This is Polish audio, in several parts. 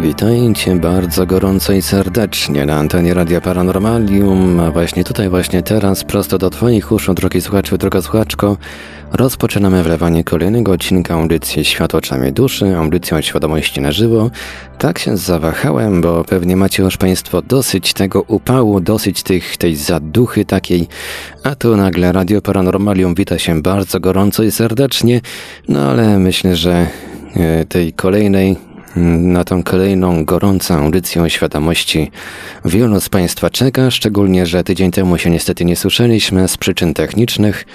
Witajcie bardzo gorąco i serdecznie na antenie Radia Paranormalium, a właśnie tutaj, właśnie teraz, prosto do Twoich uszu, drogi słuchaczu, droga słuchaczko, rozpoczynamy wlewanie kolejnego odcinka audycji Świat oczami duszy, audycji o świadomości na żywo. Tak się zawahałem, bo pewnie macie już Państwo dosyć tego upału, dosyć tych, tej zaduchy takiej, a tu nagle Radio Paranormalium wita się bardzo gorąco i serdecznie, no ale myślę, że e, tej kolejnej na tą kolejną gorącą audycję świadomości wielu z Państwa czeka, szczególnie, że tydzień temu się niestety nie słyszeliśmy z przyczyn technicznych.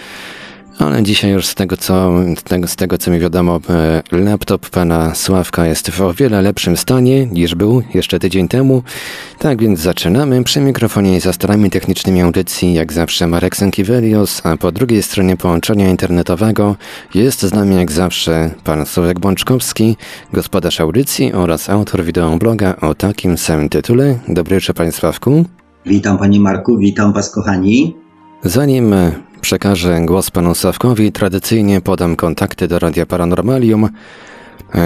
Ale dzisiaj już z tego, co, z tego, z tego, co mi wiadomo, e, laptop pana Sławka jest w o wiele lepszym stanie niż był jeszcze tydzień temu. Tak więc zaczynamy. Przy mikrofonie i za starami technicznymi audycji, jak zawsze Marek Sankiewelios, a po drugiej stronie połączenia internetowego jest z nami jak zawsze pan Sławek Bączkowski, gospodarz audycji oraz autor wideobloga o takim samym tytule. Dobry wieczór panie Sławku. Witam panie Marku, witam was kochani. Zanim przekażę głos panu Sawkowi, tradycyjnie podam kontakty do Radia Paranormalium.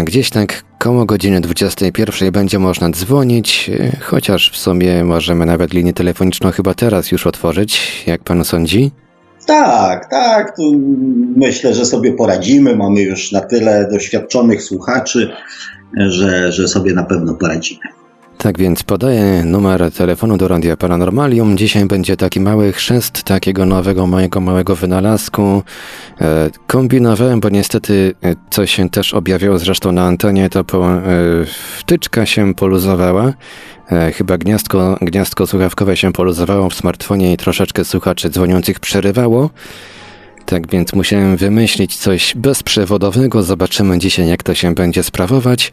Gdzieś tak koło godziny 21 będzie można dzwonić, chociaż w sumie możemy nawet linię telefoniczną chyba teraz już otworzyć, jak pan sądzi? Tak, tak. Myślę, że sobie poradzimy. Mamy już na tyle doświadczonych słuchaczy, że, że sobie na pewno poradzimy. Tak więc podaję numer telefonu do Radia Paranormalium. Dzisiaj będzie taki mały chrzest takiego nowego mojego małego wynalazku. E, kombinowałem, bo niestety e, coś się też objawiało zresztą na antenie, to po, e, wtyczka się poluzowała. Chyba gniazdko, gniazdko słuchawkowe się poluzowało w smartfonie i troszeczkę słuchaczy dzwoniących przerywało. Tak więc musiałem wymyślić coś bezprzewodowego. Zobaczymy dzisiaj, jak to się będzie sprawować.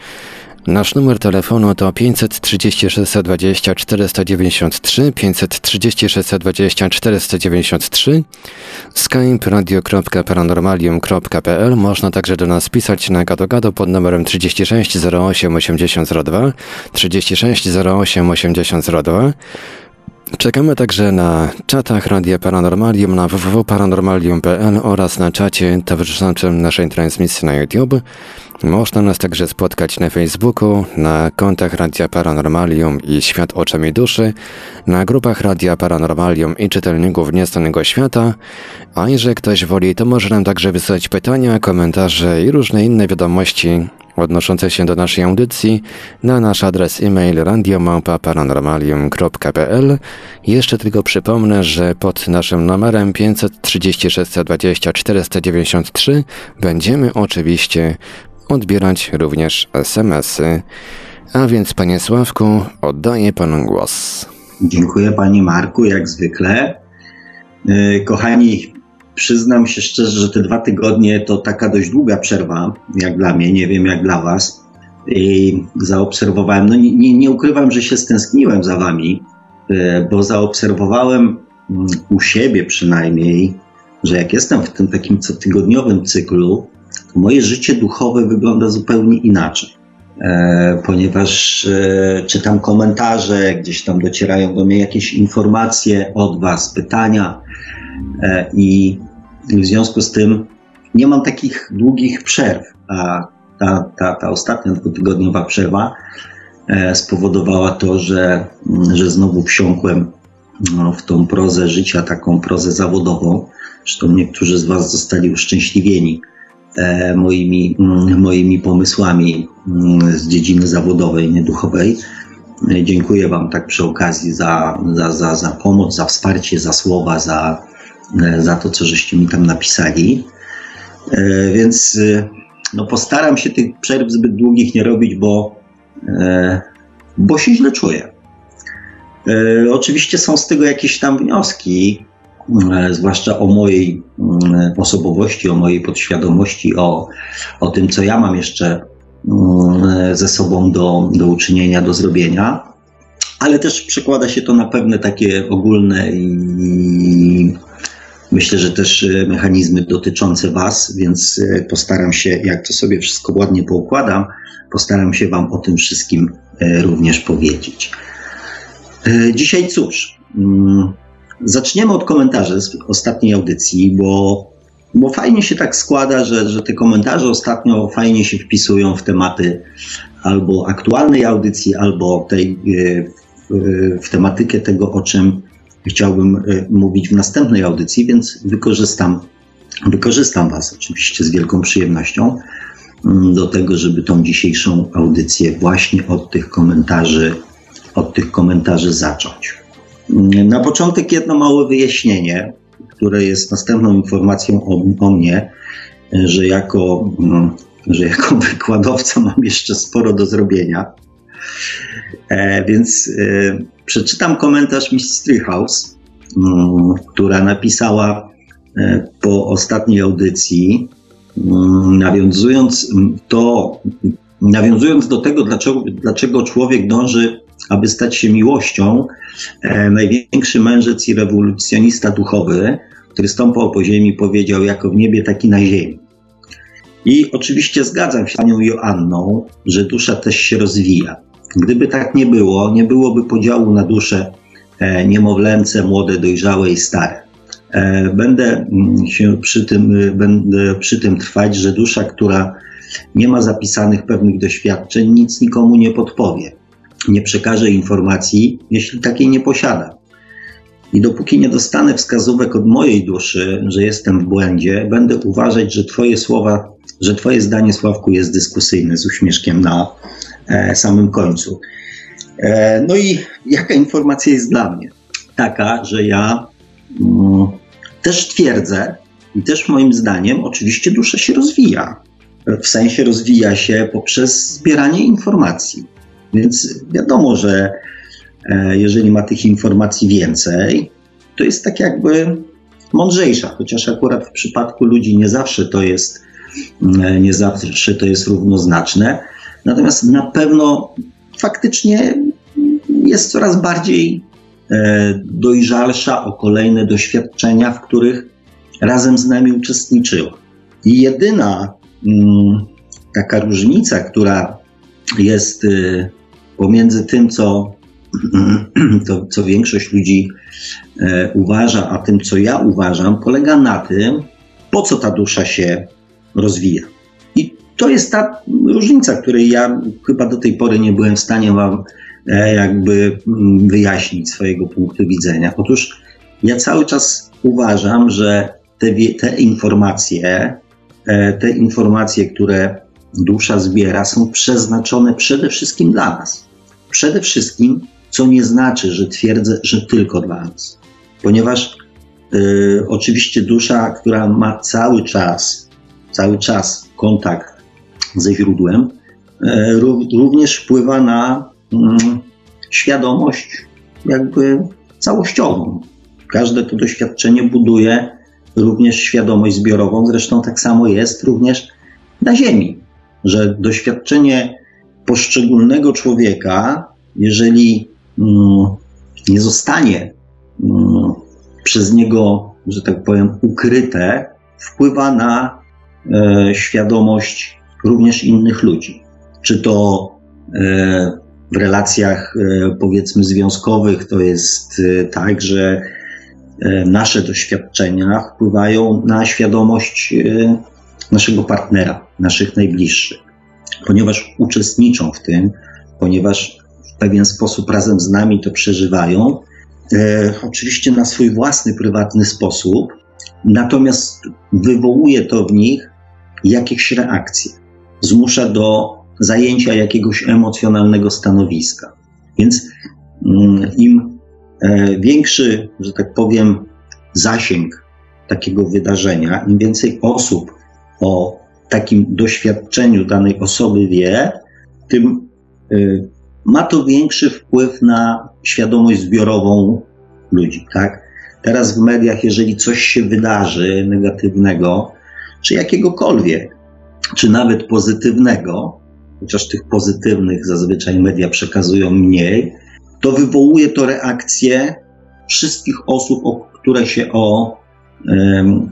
Nasz numer telefonu to 536 20 493, 536 20 493, skype radio.paranormalium.pl. Można także do nas pisać na gado pod numerem 36 08 8002, 36 08 8002. Czekamy także na czatach Radia Paranormalium na www.paranormalium.pl oraz na czacie towarzyszącym naszej transmisji na YouTube. Można nas także spotkać na Facebooku, na kontach Radia Paranormalium i Świat Oczami Duszy, na grupach Radia Paranormalium i czytelników Nieznanego Świata, a jeżeli ktoś woli, to może nam także wysłać pytania, komentarze i różne inne wiadomości odnoszące się do naszej audycji na nasz adres e-mail radiomałpa-paranormalium.pl. Jeszcze tylko przypomnę, że pod naszym numerem 536 20 493 będziemy oczywiście odbierać również SMS-y. A więc, panie Sławku, oddaję panu głos. Dziękuję, panie Marku, jak zwykle. E, kochani, przyznam się szczerze, że te dwa tygodnie to taka dość długa przerwa, jak dla mnie, nie wiem jak dla was. I zaobserwowałem, no nie, nie, nie ukrywam, że się stęskniłem za wami, e, bo zaobserwowałem mm, u siebie przynajmniej, że jak jestem w tym takim cotygodniowym cyklu, moje życie duchowe wygląda zupełnie inaczej. E, ponieważ e, czytam komentarze, gdzieś tam docierają do mnie jakieś informacje od Was, pytania, e, i w związku z tym nie mam takich długich przerw. A ta, ta, ta ostatnia dwutygodniowa przerwa spowodowała to, że, że znowu wsiąkłem no, w tą prozę życia, taką prozę zawodową. Zresztą niektórzy z Was zostali uszczęśliwieni moimi, mm, moimi pomysłami mm, z dziedziny zawodowej, nieduchowej. E, dziękuję Wam tak przy okazji za, za, za, za pomoc, za wsparcie, za słowa, za, e, za to, co żeście mi tam napisali. Więc no, postaram się tych przerw zbyt długich nie robić, bo, bo się źle czuję. Oczywiście są z tego jakieś tam wnioski, E, zwłaszcza o mojej mm, osobowości, o mojej podświadomości, o, o tym, co ja mam jeszcze mm, ze sobą do, do uczynienia, do zrobienia, ale też przekłada się to na pewne takie ogólne i myślę, że też mechanizmy dotyczące Was, więc e, postaram się, jak to sobie wszystko ładnie poukładam, postaram się Wam o tym wszystkim również powiedzieć. Dzisiaj cóż, mm, zaczniemy od komentarzy z ostatniej audycji, bo, bo fajnie się tak składa, że, że te komentarze ostatnio fajnie się wpisują w tematy albo aktualnej audycji, albo tej, w tematykę tego, o czym chciałbym e, mówić w następnej audycji, więc wykorzystam, wykorzystam Was oczywiście z wielką przyjemnością mm, do tego, żeby tą dzisiejszą audycję właśnie od tych komentarzy, od tych komentarzy zacząć. Na początek jedno małe wyjaśnienie, które jest następną informacją o, o mnie, że jako, mm, że jako wykładowca mam jeszcze sporo do zrobienia. E, więc e, przeczytam komentarz Miss Treehouse, mm, która napisała e, po ostatniej audycji, mm, nawiązując, to, nawiązując do tego, dlaczego, dlaczego człowiek dąży, aby stać się miłością, największy mężec i rewolucjonista duchowy, który stąpał po ziemi, powiedział jako w niebie, taki na ziemi. I oczywiście zgadzam się z panią Joanną, że dusza też się rozwija. Gdyby tak nie było, nie byłoby podziału na dusze e, niemowlęce, młode, dojrzałe i stare. E, będę mm, się przy tym, e, będę przy tym trwać, że dusza, która nie ma zapisanych pewnych doświadczeń, nic nikomu nie podpowie, nie przekaże informacji, jeśli takiej nie posiada. I dopóki nie dostanę wskazówek od mojej duszy, że jestem w błędzie, będę uważać, że Twoje słowa, że Twoje zdanie, Sławku, jest dyskusyjne z uśmieszkiem na E, samym końcu. E, no i jaka informacja jest dla mnie? Taka, że ja mm, też twierdzę i też moim zdaniem oczywiście dusza się rozwija. W sensie rozwija się poprzez zbieranie informacji. Więc wiadomo, że e, jeżeli ma tych informacji więcej, to jest tak jakby mądrzejsza, chociaż akurat w przypadku ludzi nie zawsze to jest, nie zawsze to jest równoznaczne, Natomiast na pewno faktycznie jest coraz bardziej e, dojrzalsza o kolejne doświadczenia, w których razem z nami uczestniczyła. I jedyna mm, taka różnica, która jest y, pomiędzy tym, co, to, co większość ludzi e, uważa, a tym, co ja uważam, polega na tym, po co ta dusza się rozwija. To jest ta różnica, której ja chyba do tej pory nie byłem w stanie Wam e, jakby mm, wyjaśnić swojego punktu widzenia. Otóż ja cały czas uważam, że te, te informacje, e, te informacje, które dusza zbiera, są przeznaczone przede wszystkim dla nas. Przede wszystkim, co nie znaczy, że twierdzę, że tylko dla nas. Ponieważ y, oczywiście dusza, która ma cały czas, cały czas kontakt ze źródłem, e, również wpływa na mm, świadomość jakby całościową. Każde to doświadczenie buduje również świadomość zbiorową, zresztą tak samo jest również na Ziemi, że doświadczenie poszczególnego człowieka, jeżeli mm, nie zostanie mm, przez niego, że tak powiem, ukryte, wpływa na e, świadomość również innych ludzi. Czy to e, w relacjach, e, powiedzmy, związkowych to jest tak, że nasze doświadczenia wpływają na świadomość naszego partnera, naszych najbliższych, ponieważ uczestniczą w tym, ponieważ w pewien sposób razem z nami to przeżywają, oczywiście na swój własny, prywatny sposób, natomiast wywołuje to w nich jakieś reakcje zmusza do zajęcia jakiegoś emocjonalnego stanowiska. Więc mm, im e, większy, że tak powiem, zasięg takiego wydarzenia, im więcej osób o takim doświadczeniu danej osoby wie, tym e, ma to większy wpływ na świadomość zbiorową ludzi, tak? Teraz w mediach, jeżeli coś się wydarzy negatywnego, czy jakiegokolwiek, czy nawet pozytywnego, chociaż tych pozytywnych zazwyczaj media przekazują mniej, to wywołuje to reakcję wszystkich osób, które się o,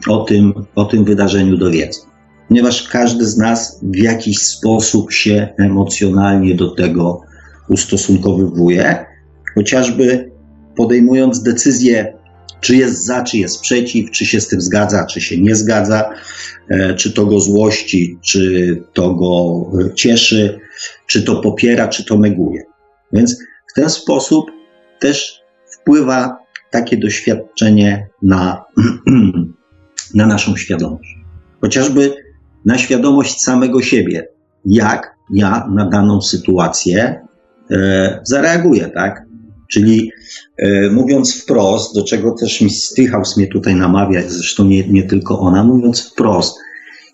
o, tym, o tym wydarzeniu dowiedzą. Ponieważ każdy z nas w jakiś sposób się emocjonalnie do tego ustosunkowywuje, chociażby podejmując decyzję, czy jest za, czy jest przeciw, czy się z tym zgadza, czy się nie zgadza, e, czy to go złości, czy to go cieszy, czy to popiera, czy to neguje. Więc w ten sposób też wpływa takie doświadczenie na, na naszą świadomość. Chociażby na świadomość samego siebie, jak ja na daną sytuację e, zareaguję, tak? Czyli e, mówiąc wprost, do czego też mi Stychaus mnie tutaj namawia, zresztą nie, nie tylko ona, mówiąc wprost,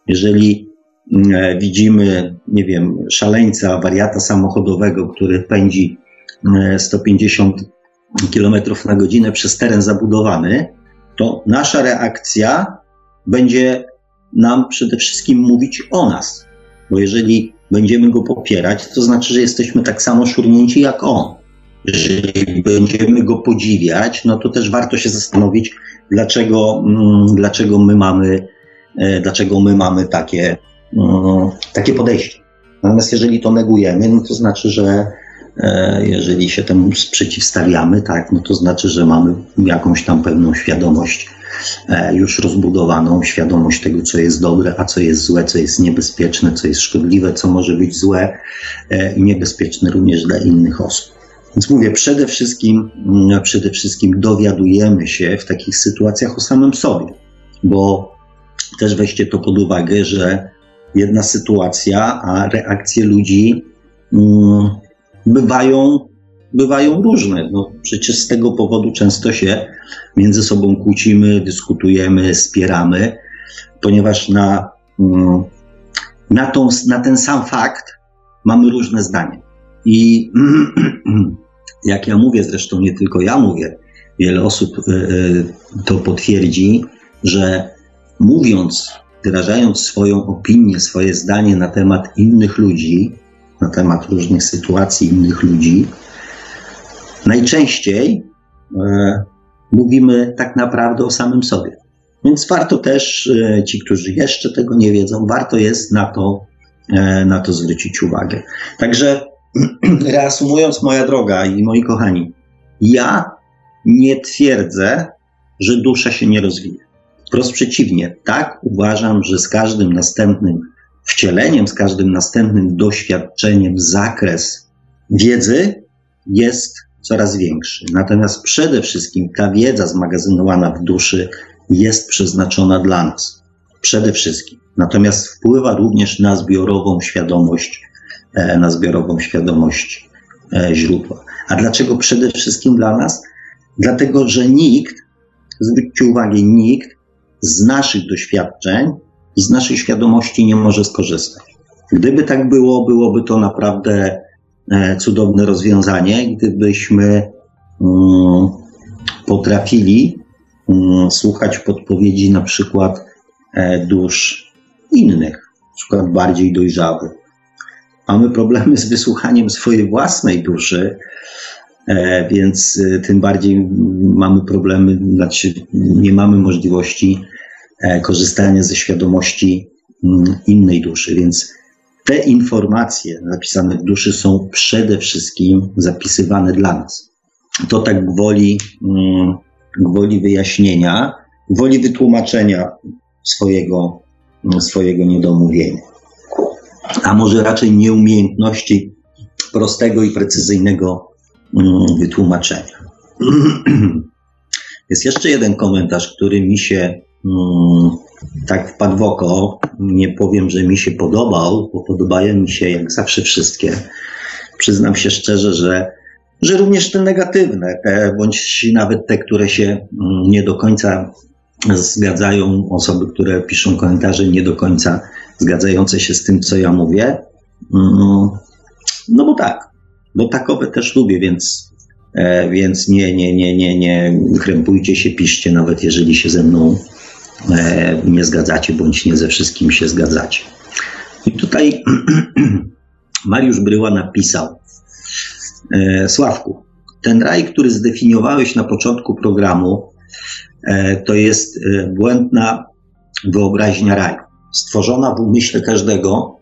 jeżeli mm, e, widzimy, nie wiem, szaleńca, wariata samochodowego, który pędzi 150 e, km na godzinę przez teren zabudowany, to nasza reakcja będzie nam przede wszystkim mówić o nas. Bo jeżeli będziemy go popierać, to znaczy, że jesteśmy tak samo szurnięci jak on. Jeżeli będziemy go podziwiać, no to też warto się zastanowić, dlaczego, mm, dlaczego my mamy, e, dlaczego my mamy takie, mm, takie podejście. Natomiast jeżeli to negujemy, no to znaczy, że e, jeżeli się temu sprzeciwstawiamy, tak, no to znaczy, że mamy jakąś tam pewną świadomość już rozbudowaną, świadomość tego, co jest dobre, a co jest złe, co jest niebezpieczne, co jest szkodliwe, co może być złe i niebezpieczne również dla innych osób. Więc mówię, przede wszystkim, mm, przede wszystkim dowiadujemy się w takich sytuacjach o samym sobie, bo też weźcie to pod uwagę, że jedna sytuacja, a reakcje ludzi mm, bywają, bywają różne. No, przecież z tego powodu często się między sobą kłócimy, dyskutujemy, spieramy, ponieważ na, mm, na, tą, na ten sam fakt mamy różne zdania. I jak ja mówię, zresztą nie tylko ja mówię, wiele osób e, e, to potwierdzi, że mówiąc, wyrażając swoją opinię, swoje zdanie na temat innych ludzi, na temat różnych sytuacji innych ludzi, najczęściej e, mówimy tak naprawdę o samym sobie. Więc warto też, ci, którzy jeszcze tego nie wiedzą, warto jest na to, na to zwrócić uwagę. Także reasumując, moja droga i moi kochani, ja nie twierdzę, że dusza się nie rozwija. Wprost przeciwnie, tak uważam, że z każdym następnym wcieleniem, z każdym następnym doświadczeniem zakres wiedzy jest coraz większy. Natomiast przede wszystkim ta wiedza zmagazynowana w duszy jest przeznaczona dla nas. Przede wszystkim. Natomiast wpływa również na zbiorową świadomość E, na zbiorową świadomość e, źródła. A dlaczego przede wszystkim dla nas? Dlatego, że nikt, zwróćcie uwagę, nikt z naszych doświadczeń i z naszej świadomości nie może skorzystać. Gdyby tak było, byłoby to naprawdę cudowne rozwiązanie, gdybyśmy mm, potrafili mm, słuchać podpowiedzi na przykład dusz innych, na przykład bardziej dojrzałych mamy problemy z wysłuchaniem swojej własnej duszy, e, więc e, tym bardziej mamy problemy, znaczy nie mamy możliwości e, korzystania ze świadomości mm, innej duszy, więc te informacje zapisane w duszy są przede wszystkim zapisywane dla nas. To tak gwoli, mm, gwoli wyjaśnienia, gwoli wytłumaczenia swojego, swojego niedomówienia a może raczej nieumiejętności prostego i precyzyjnego mm, wytłumaczenia. Jest jeszcze jeden komentarz, który mi się mm, tak wpadł w oko. Nie powiem, że mi się podobał, bo podobają mi się jak zawsze wszystkie. Przyznam się szczerze, że, że również te negatywne, te, bądź nawet te, które się mm, nie do końca zgadzają, osoby, które piszą komentarze, nie do końca zgadzające się z tym, co ja mówię. Mm, no bo tak, bo takowe też lubię, więc, e, więc nie, nie, nie, nie, nie krępujcie się, piszcie, nawet jeżeli się ze mną nie zgadzacie, bądź nie ze wszystkim się zgadzacie. I tutaj Mariusz Bryła napisał, e, Sławku, ten raj, który zdefiniowałeś na początku programu, to jest błędna wyobraźnia raju. stworzona w umyśle każdego,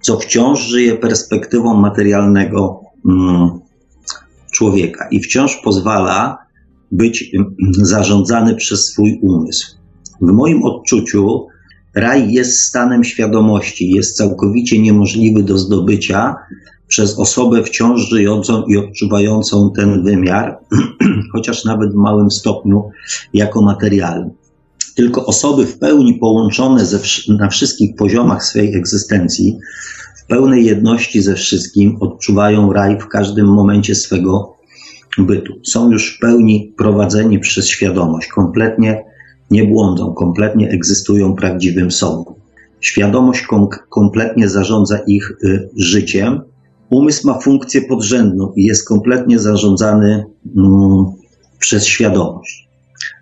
co wciąż żyje perspektywą materialnego mm, człowieka i wciąż pozwala być mm, zarządzany przez swój umysł. W moim odczuciu raj jest stanem świadomości, jest całkowicie niemożliwy do zdobycia przez osobę wciąż żyjącą i odczuwającą ten wymiar, chociaż nawet w małym stopniu jako materialny. Tylko osoby w pełni połączone ze, na wszystkich poziomach swojej egzystencji, w pełnej jedności ze wszystkim, odczuwają raj w każdym momencie swego bytu. Są już w pełni prowadzeni przez świadomość, kompletnie nie błądzą, kompletnie egzystują prawdziwym sobą. Świadomość kom kompletnie zarządza ich y, życiem. Umysł ma funkcję podrzędną i jest kompletnie zarządzany mm, przez świadomość.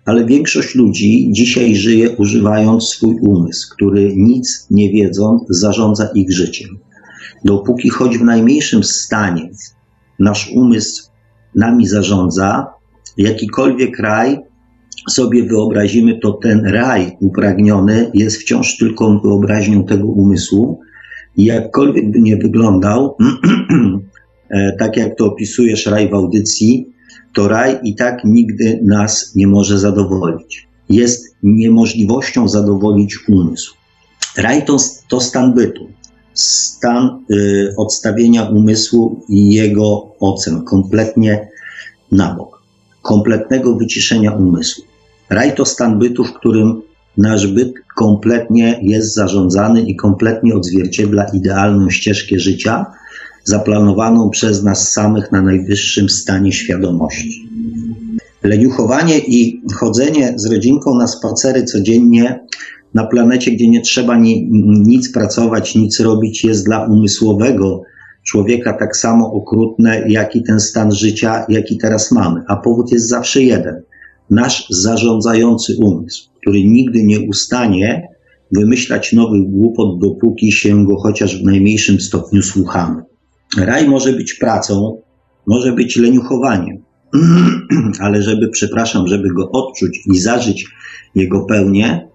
Ale większość ludzi dzisiaj żyje używając swój umysł, który nic nie wiedząc zarządza ich życiem. Dopóki choć w najmniejszym stanie nasz umysł nami zarządza, jakikolwiek kraj sobie wyobrazimy, to ten raj upragniony jest wciąż tylko wyobraźnią tego umysłu. Jakkolwiek by nie wyglądał, e, tak jak to opisujesz raj w audycji, to raj i tak nigdy nas nie może zadowolić. Jest niemożliwością zadowolić umysł. Raj to, to stan bytu, stan y, odstawienia umysłu i jego ocen kompletnie na bok, kompletnego wyciszenia umysłu. Raj to stan bytu, w którym nasz byt kompletnie jest zarządzany i kompletnie odzwierciedla idealną ścieżkę życia, zaplanowaną przez nas samych na najwyższym stanie świadomości. Leniuchowanie i chodzenie z rodzinką na spacery codziennie na planecie, gdzie nie trzeba ni, nic pracować, nic robić, jest dla umysłowego człowieka tak samo okrutne, jak i ten stan życia, jaki teraz mamy. A powód jest zawsze jeden – nasz zarządzający umysł, który nigdy nie ustanie wymyślać nowych głupot, dopóki się go chociaż w najmniejszym stopniu słuchamy. Raj może być pracą, może być leniuchowaniem, ale żeby, przepraszam, żeby go odczuć i zażyć jego pełnię,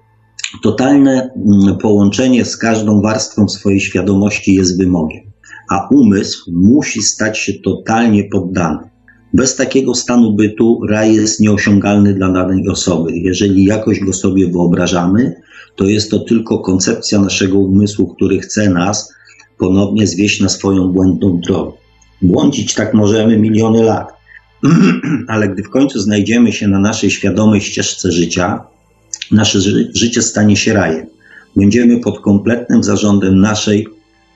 totalne mm, połączenie z każdą warstwą swojej świadomości jest wymogiem, a umysł musi stać się totalnie poddany. Bez takiego stanu bytu raj jest nieosiągalny dla danej osoby. Jeżeli jakoś go sobie wyobrażamy, to jest to tylko koncepcja naszego umysłu, który chce nas ponownie zwieść na swoją błędną drogę. Błądzić tak możemy miliony lat, ale gdy w końcu znajdziemy się na naszej świadomej ścieżce życia, nasze ży życie stanie się rajem. Będziemy pod kompletnym zarządem naszej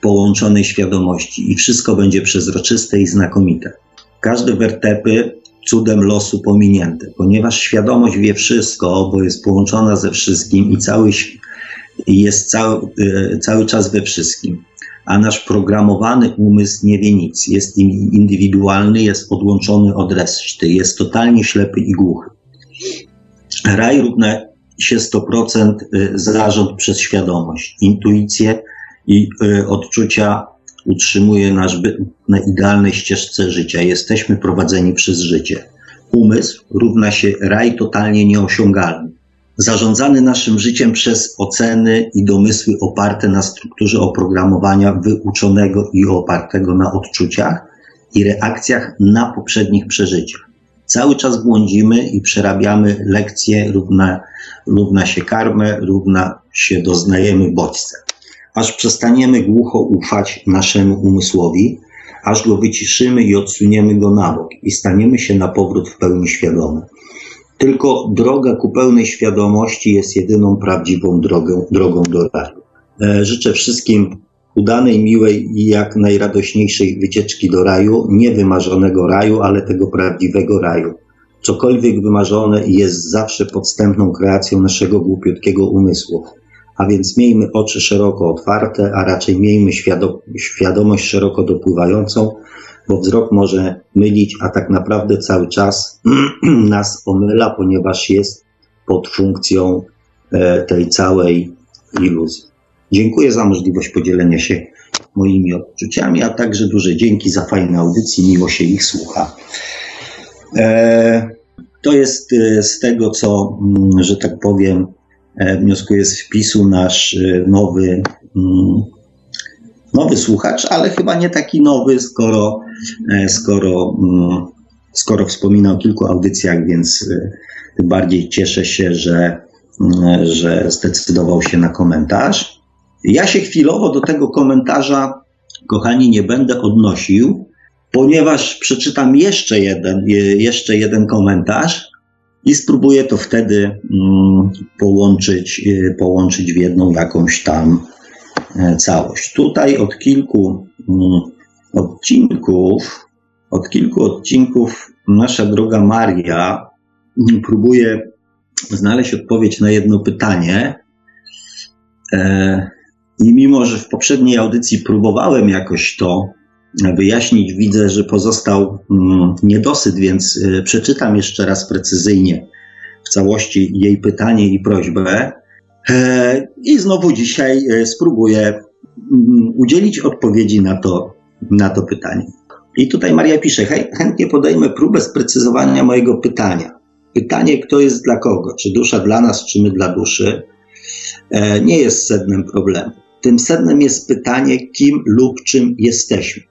połączonej świadomości i wszystko będzie przezroczyste i znakomite każde wertepy cudem losu pominięte, ponieważ świadomość wie wszystko, bo jest połączona ze wszystkim i cały, jest cały, e, cały czas we wszystkim. A nasz programowany umysł nie wie nic. Jest indywidualny, jest odłączony od reszty, jest totalnie ślepy i głuchy. Raj równa się 100% e, zarząd przez świadomość, intuicję i e, odczucia utrzymuje byt na idealnej ścieżce życia. Jesteśmy prowadzeni przez życie. Umysł równa się raj totalnie nieosiągalny. Zarządzany naszym życiem przez oceny i domysły oparte na strukturze oprogramowania wyuczonego i opartego na odczuciach i reakcjach na poprzednich przeżyciach. Cały czas błądzimy i przerabiamy lekcje, równa, równa się karmę, równa się doznajemy bodźce aż przestaniemy głucho ufać naszemu umysłowi, aż go wyciszymy i odsuniemy go na bok i staniemy się na powrót w pełni świadomy. Tylko droga ku pełnej świadomości jest jedyną prawdziwą drogą, drogą do raju. E, życzę wszystkim udanej, miłej i jak najradośniejszej wycieczki do raju, nie wymarzonego raju, ale tego prawdziwego raju. Cokolwiek wymarzone jest zawsze podstępną kreacją naszego głupiutkiego umysłu. A więc miejmy oczy szeroko otwarte, a raczej miejmy świadom świadomość szeroko dopływającą, bo wzrok może mylić, a tak naprawdę cały czas nas omyla, ponieważ jest pod funkcją e, tej całej iluzji. Dziękuję za możliwość podzielenia się moimi odczuciami, a także duże dzięki za fajne audycje, miło się ich słucha. E, to jest e, z tego, co, mm, że tak powiem, wnioskuję z wpisu nasz nowy, mm, nowy słuchacz, ale chyba nie taki nowy, skoro, skoro, mm, skoro wspominał o kilku audycjach, więc tym bardziej cieszę się, że, że zdecydował się na komentarz. Ja się chwilowo do tego komentarza, kochani, nie będę odnosił, ponieważ przeczytam jeszcze jeden, jeszcze jeden komentarz i spróbuję to wtedy mm, połączyć, y, połączyć w jedną jakąś tam e, całość. Tutaj od kilku mm, odcinków, od kilku odcinków nasza droga Maria próbuje znaleźć odpowiedź na jedno pytanie. E, I mimo, że w poprzedniej audycji próbowałem jakoś to wyjaśnić, widzę, że pozostał mm, niedosyt, więc e, przeczytam jeszcze raz precyzyjnie w całości jej pytanie i prośbę. E, I znowu dzisiaj spróbuję mm, udzielić odpowiedzi na to, na to pytanie. I tutaj Maria pisze: chętnie podejmę próbę sprecyzowania mojego pytania. Pytanie, kto jest dla kogo? Czy dusza dla nas, czy my dla duszy? E, nie jest sednem problemu. Tym sednem jest pytanie, kim lub czym jesteśmy.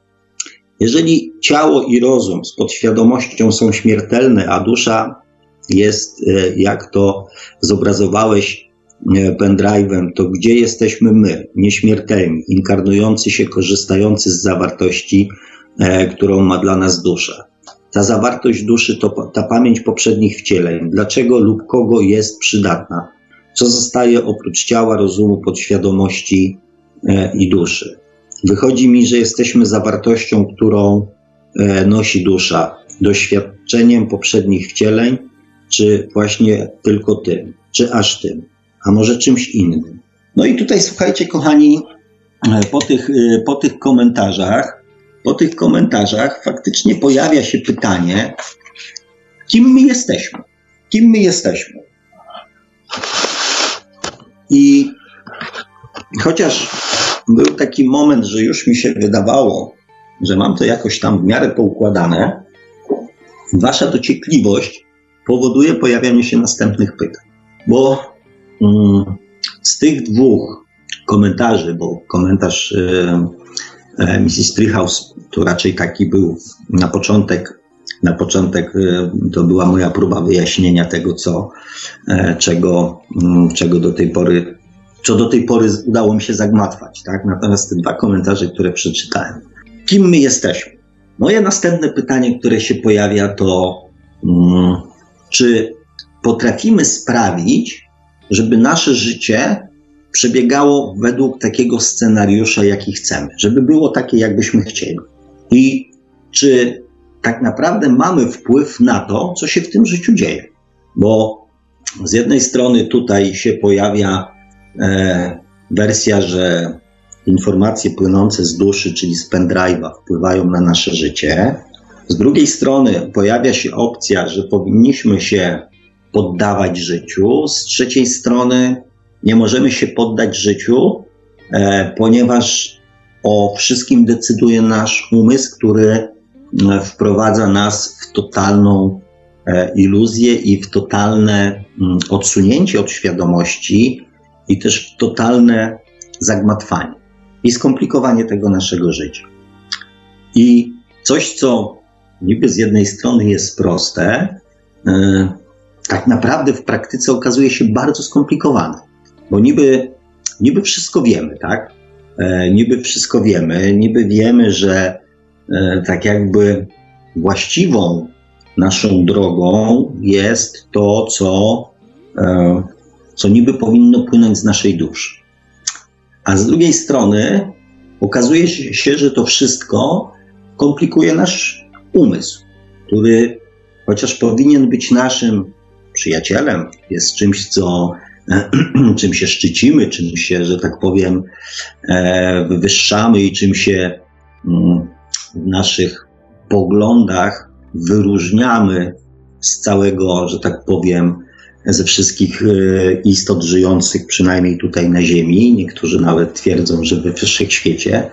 Jeżeli ciało i rozum z podświadomością są śmiertelne, a dusza jest, e, jak to zobrazowałeś e, pendrive'em, to gdzie jesteśmy my, nieśmiertelni, inkarnujący się, korzystający z zawartości, którą ma dla nas dusza? Ta zawartość duszy to ta pamięć poprzednich wcieleń. Dlaczego lub kogo jest przydatna? Co zostaje oprócz ciała, rozumu, podświadomości e, i duszy? Wychodzi mi, że jesteśmy zawartością, którą e, nosi dusza, doświadczeniem poprzednich wcieleń, czy właśnie tylko tym, czy aż tym, a może czymś innym. No i tutaj słuchajcie, kochani, e, po tych, e, po tych komentarzach po tych komentarzach faktycznie pojawia się pytanie, kim my jesteśmy? Kim my jesteśmy? I chociaż był taki moment, że już mi się wydawało, że mam to jakoś tam w miarę poukładane, wasza dociekliwość powoduje pojawianie się następnych pytań. Bo mm, z tych dwóch komentarzy, bo komentarz y, E, Mrs. To raczej taki był na początek, na początek e, to była moja próba wyjaśnienia tego, co, e, czego, mm, czego do tej pory, co do tej pory udało mi się zagmatwać, tak? Natomiast te dwa komentarze, które przeczytałem. Kim my jesteśmy? Moje następne pytanie, które się pojawia, to mm, czy potrafimy sprawić, żeby nasze życie przebiegało według takiego scenariusza, jaki chcemy, żeby było takie, jakbyśmy chcieli. I czy tak naprawdę mamy wpływ na to, co się w tym życiu dzieje? Bo z jednej strony tutaj się pojawia wersja, że informacje płynące z duszy, czyli z pendrive'a, wpływają na nasze życie. Z drugiej strony pojawia się opcja, że powinniśmy się poddawać życiu. Z trzeciej strony nie możemy się poddać życiu, e, ponieważ o wszystkim decyduje nasz umysł, który e, wprowadza nas w totalną e, iluzję i w totalne mm, odsunięcie od świadomości i też totalne zagmatwanie i skomplikowanie tego naszego życia. I coś, co niby z jednej strony jest proste, tak naprawdę w praktyce okazuje się bardzo skomplikowane. Bo niby, niby wszystko wiemy, tak? E, niby wszystko wiemy, niby wiemy, że e, tak jakby właściwą naszą drogą jest to, co, e, co niby powinno płynąć z naszej duszy. A z drugiej strony okazuje się, że to wszystko komplikuje nasz umysł, który chociaż powinien być naszym przyjacielem, jest czymś, co czym się szczycimy, czym się, że tak powiem, e, wywyższamy i czym się mm, w naszych poglądach wyróżniamy z całego, że tak powiem, ze wszystkich e, istot żyjących, przynajmniej tutaj na Ziemi. Niektórzy nawet twierdzą, że we wszechświecie.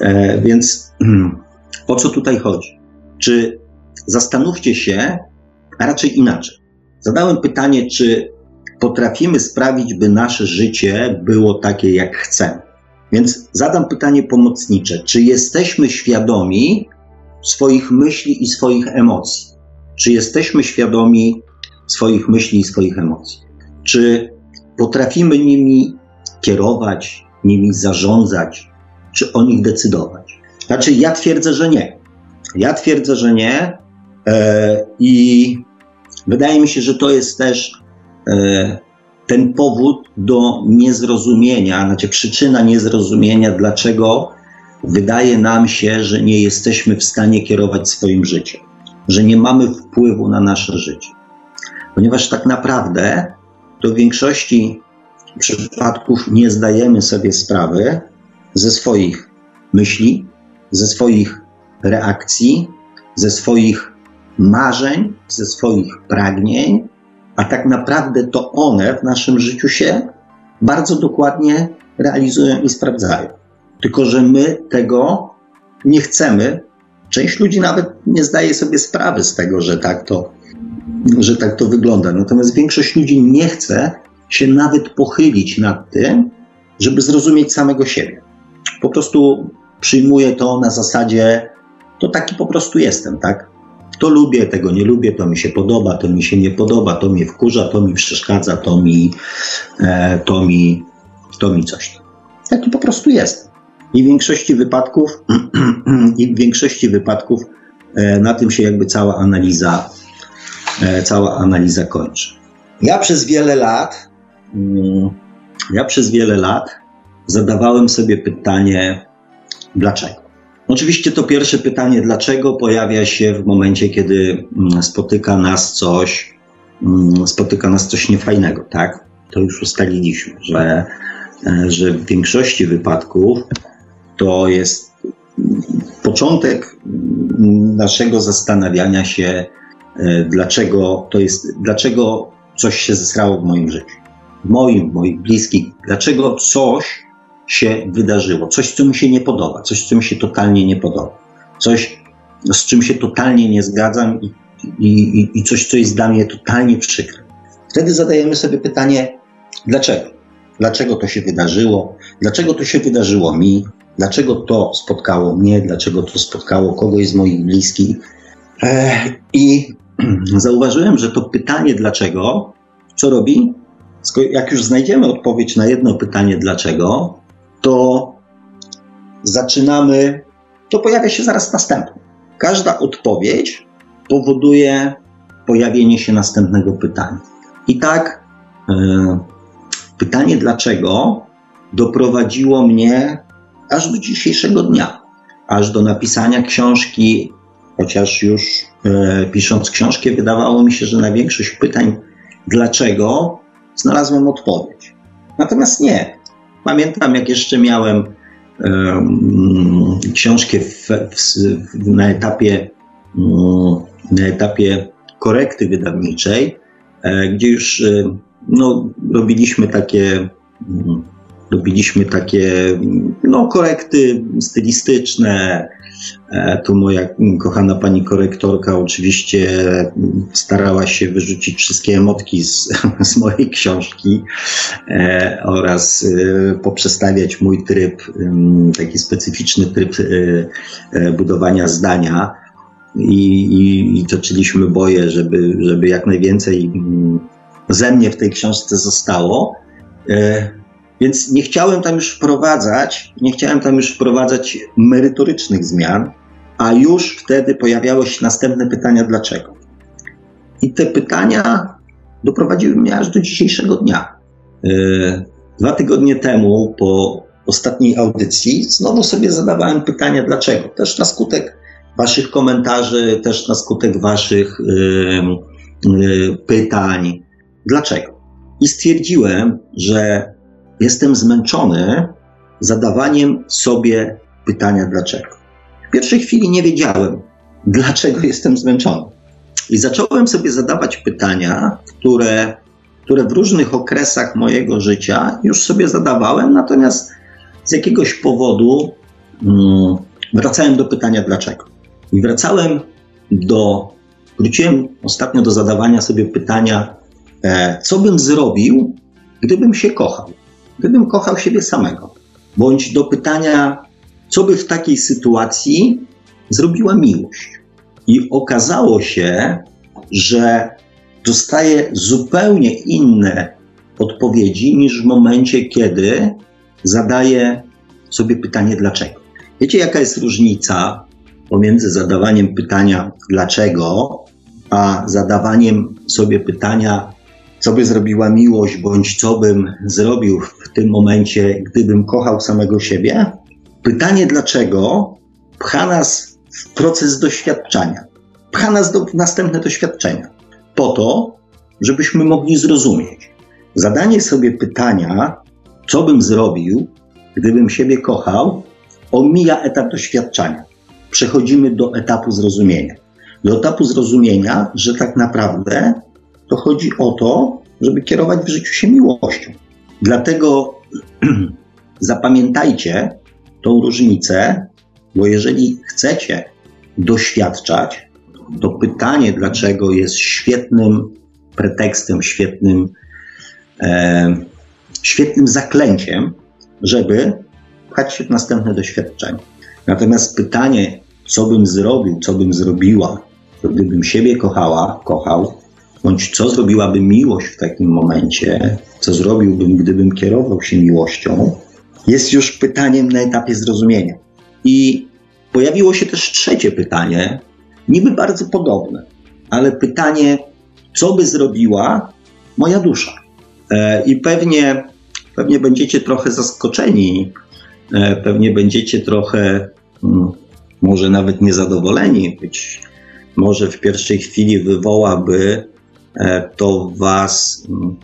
E, więc o co tutaj chodzi? Czy zastanówcie się, a raczej inaczej. Zadałem pytanie, czy potrafimy sprawić, by nasze życie było takie, jak chcemy. Więc zadam pytanie pomocnicze. Czy jesteśmy świadomi swoich myśli i swoich emocji? Czy jesteśmy świadomi swoich myśli i swoich emocji? Czy potrafimy nimi kierować, nimi zarządzać, czy o nich decydować? Znaczy, ja twierdzę, że nie. Ja twierdzę, że nie. E, I wydaje mi się, że to jest też e, ten powód do niezrozumienia, znaczy przyczyna niezrozumienia, dlaczego wydaje nam się, że nie jesteśmy w stanie kierować swoim życiem, że nie mamy wpływu na nasze życie. Ponieważ tak naprawdę to w większości przypadków nie zdajemy sobie sprawy ze swoich myśli, ze swoich reakcji, ze swoich marzeń, ze swoich pragnień, a tak naprawdę to one w naszym życiu się bardzo dokładnie realizują i sprawdzają. Tylko, że my tego nie chcemy. Część ludzi nawet nie zdaje sobie sprawy z tego, że tak to, że tak to wygląda. Natomiast większość ludzi nie chce się nawet pochylić nad tym, żeby zrozumieć samego siebie. Po prostu przyjmuje to na zasadzie, to taki po prostu jestem, tak? To lubię, tego nie lubię, to mi się podoba, to mi się nie podoba, to mnie wkurza, to mi przeszkadza, to mi, e, to mi, to mi coś. Taki po prostu jest. I w większości wypadków, i w większości wypadków e, na tym się jakby cała analiza, cała analiza kończy. Ja przez wiele lat, mm, ja przez wiele lat zadawałem sobie pytanie, dlaczego? Oczywiście to pierwsze pytanie, dlaczego pojawia się w momencie, kiedy mm, spotyka nas coś, mm, spotyka nas coś niefajnego, tak? To już ustaliliśmy, że, e, że w większości wypadków to jest początek naszego zastanawiania się, e, dlaczego to jest, dlaczego coś się zesrało w moim życiu, w moim, w moich bliskich, dlaczego coś się wydarzyło, coś, co mi się nie podoba, coś, co mi się totalnie nie podoba, coś, z czym się totalnie nie zgadzam i, i, i coś, co jest dla mnie totalnie przykre. Wtedy zadajemy sobie pytanie, dlaczego? Dlaczego to się wydarzyło? Dlaczego to się wydarzyło mi? Dlaczego to spotkało mnie? Dlaczego to spotkało kogoś z moich bliskich? I zauważyłem, że to pytanie dlaczego, co robi? Jak już znajdziemy odpowiedź na jedno pytanie dlaczego, to zaczynamy, to pojawia się zaraz następne. Każda odpowiedź powoduje pojawienie się następnego pytania. I tak e, pytanie dlaczego doprowadziło mnie aż do dzisiejszego dnia, aż do napisania książki, chociaż już pisząc książkę, wydawało mi się, że na większość pytań dlaczego znalazłem odpowiedź. Natomiast nie. Pamiętam, jak jeszcze miałem książkę w, w, na, etapie, um, na etapie korekty wydawniczej, e, gdzie już e, no, robiliśmy takie. Um, robiliśmy takie no, korekty stylistyczne. E, tu moja kochana pani korektorka oczywiście starała się wyrzucić wszystkie emotki z, z mojej książki e, oraz e, poprzestawiać mój tryb, taki specyficzny tryb budowania zdania. I, i, i toczyliśmy boje, żeby, żeby jak najwięcej ze mnie w tej książce zostało. Więc nie chciałem tam już wprowadzać, nie chciałem tam już wprowadzać merytorycznych zmian, a już wtedy pojawiały się następne pytania, dlaczego. I te pytania doprowadziły mnie aż do dzisiejszego dnia. E, dwa tygodnie temu, po ostatniej audycji, znowu sobie zadawałem pytania, dlaczego. Też na skutek Waszych komentarzy, też na skutek Waszych yy, pytań, dlaczego. I stwierdziłem, że jestem zmęczony zadawaniem sobie pytania dlaczego. W pierwszej chwili nie wiedziałem, dlaczego jestem zmęczony. I zacząłem sobie zadawać pytania, które, które w różnych okresach mojego życia już sobie zadawałem, natomiast z jakiegoś powodu mm, wracałem do pytania dlaczego. I wracałem do, wróciłem ostatnio do zadawania sobie pytania, E, co bym zrobił, gdybym się kochał? Gdybym kochał siebie samego. Bądź do pytania, co by w takiej sytuacji zrobiła miłość. I okazało się, że dostaje zupełnie inne odpowiedzi niż w momencie, kiedy zadaje sobie pytanie dlaczego. Wiecie, jaka jest różnica pomiędzy zadawaniem pytania dlaczego, a zadawaniem sobie pytania, co by zrobiła miłość, bądź co bym zrobił w tym momencie, gdybym kochał samego siebie? Pytanie dlaczego pcha nas w proces doświadczenia, pcha nas do następne doświadczenia, po to, żebyśmy mogli zrozumieć. Zadanie sobie pytania, co bym zrobił, gdybym siebie kochał, omija etap doświadczenia. Przechodzimy do etapu zrozumienia. Do etapu zrozumienia, że tak naprawdę to chodzi o to, żeby kierować w życiu się miłością. Dlatego zapamiętajcie tą różnicę, bo jeżeli chcecie doświadczać, to pytanie, dlaczego jest świetnym pretekstem, świetnym, e, świetnym zaklęciem, żeby pchać się w następne doświadczenie. Natomiast pytanie, co bym zrobił, co bym zrobiła, gdybym siebie kochała, kochał, bądź co zrobiłaby miłość w takim momencie, co zrobiłbym, gdybym kierował się miłością, jest już pytaniem na etapie zrozumienia. I pojawiło się też trzecie pytanie, niby bardzo podobne, ale pytanie, co by zrobiła moja dusza? E, I pewnie, pewnie będziecie trochę zaskoczeni, e, pewnie będziecie trochę mm, może nawet niezadowoleni, być może w pierwszej chwili wywołaby to was mm,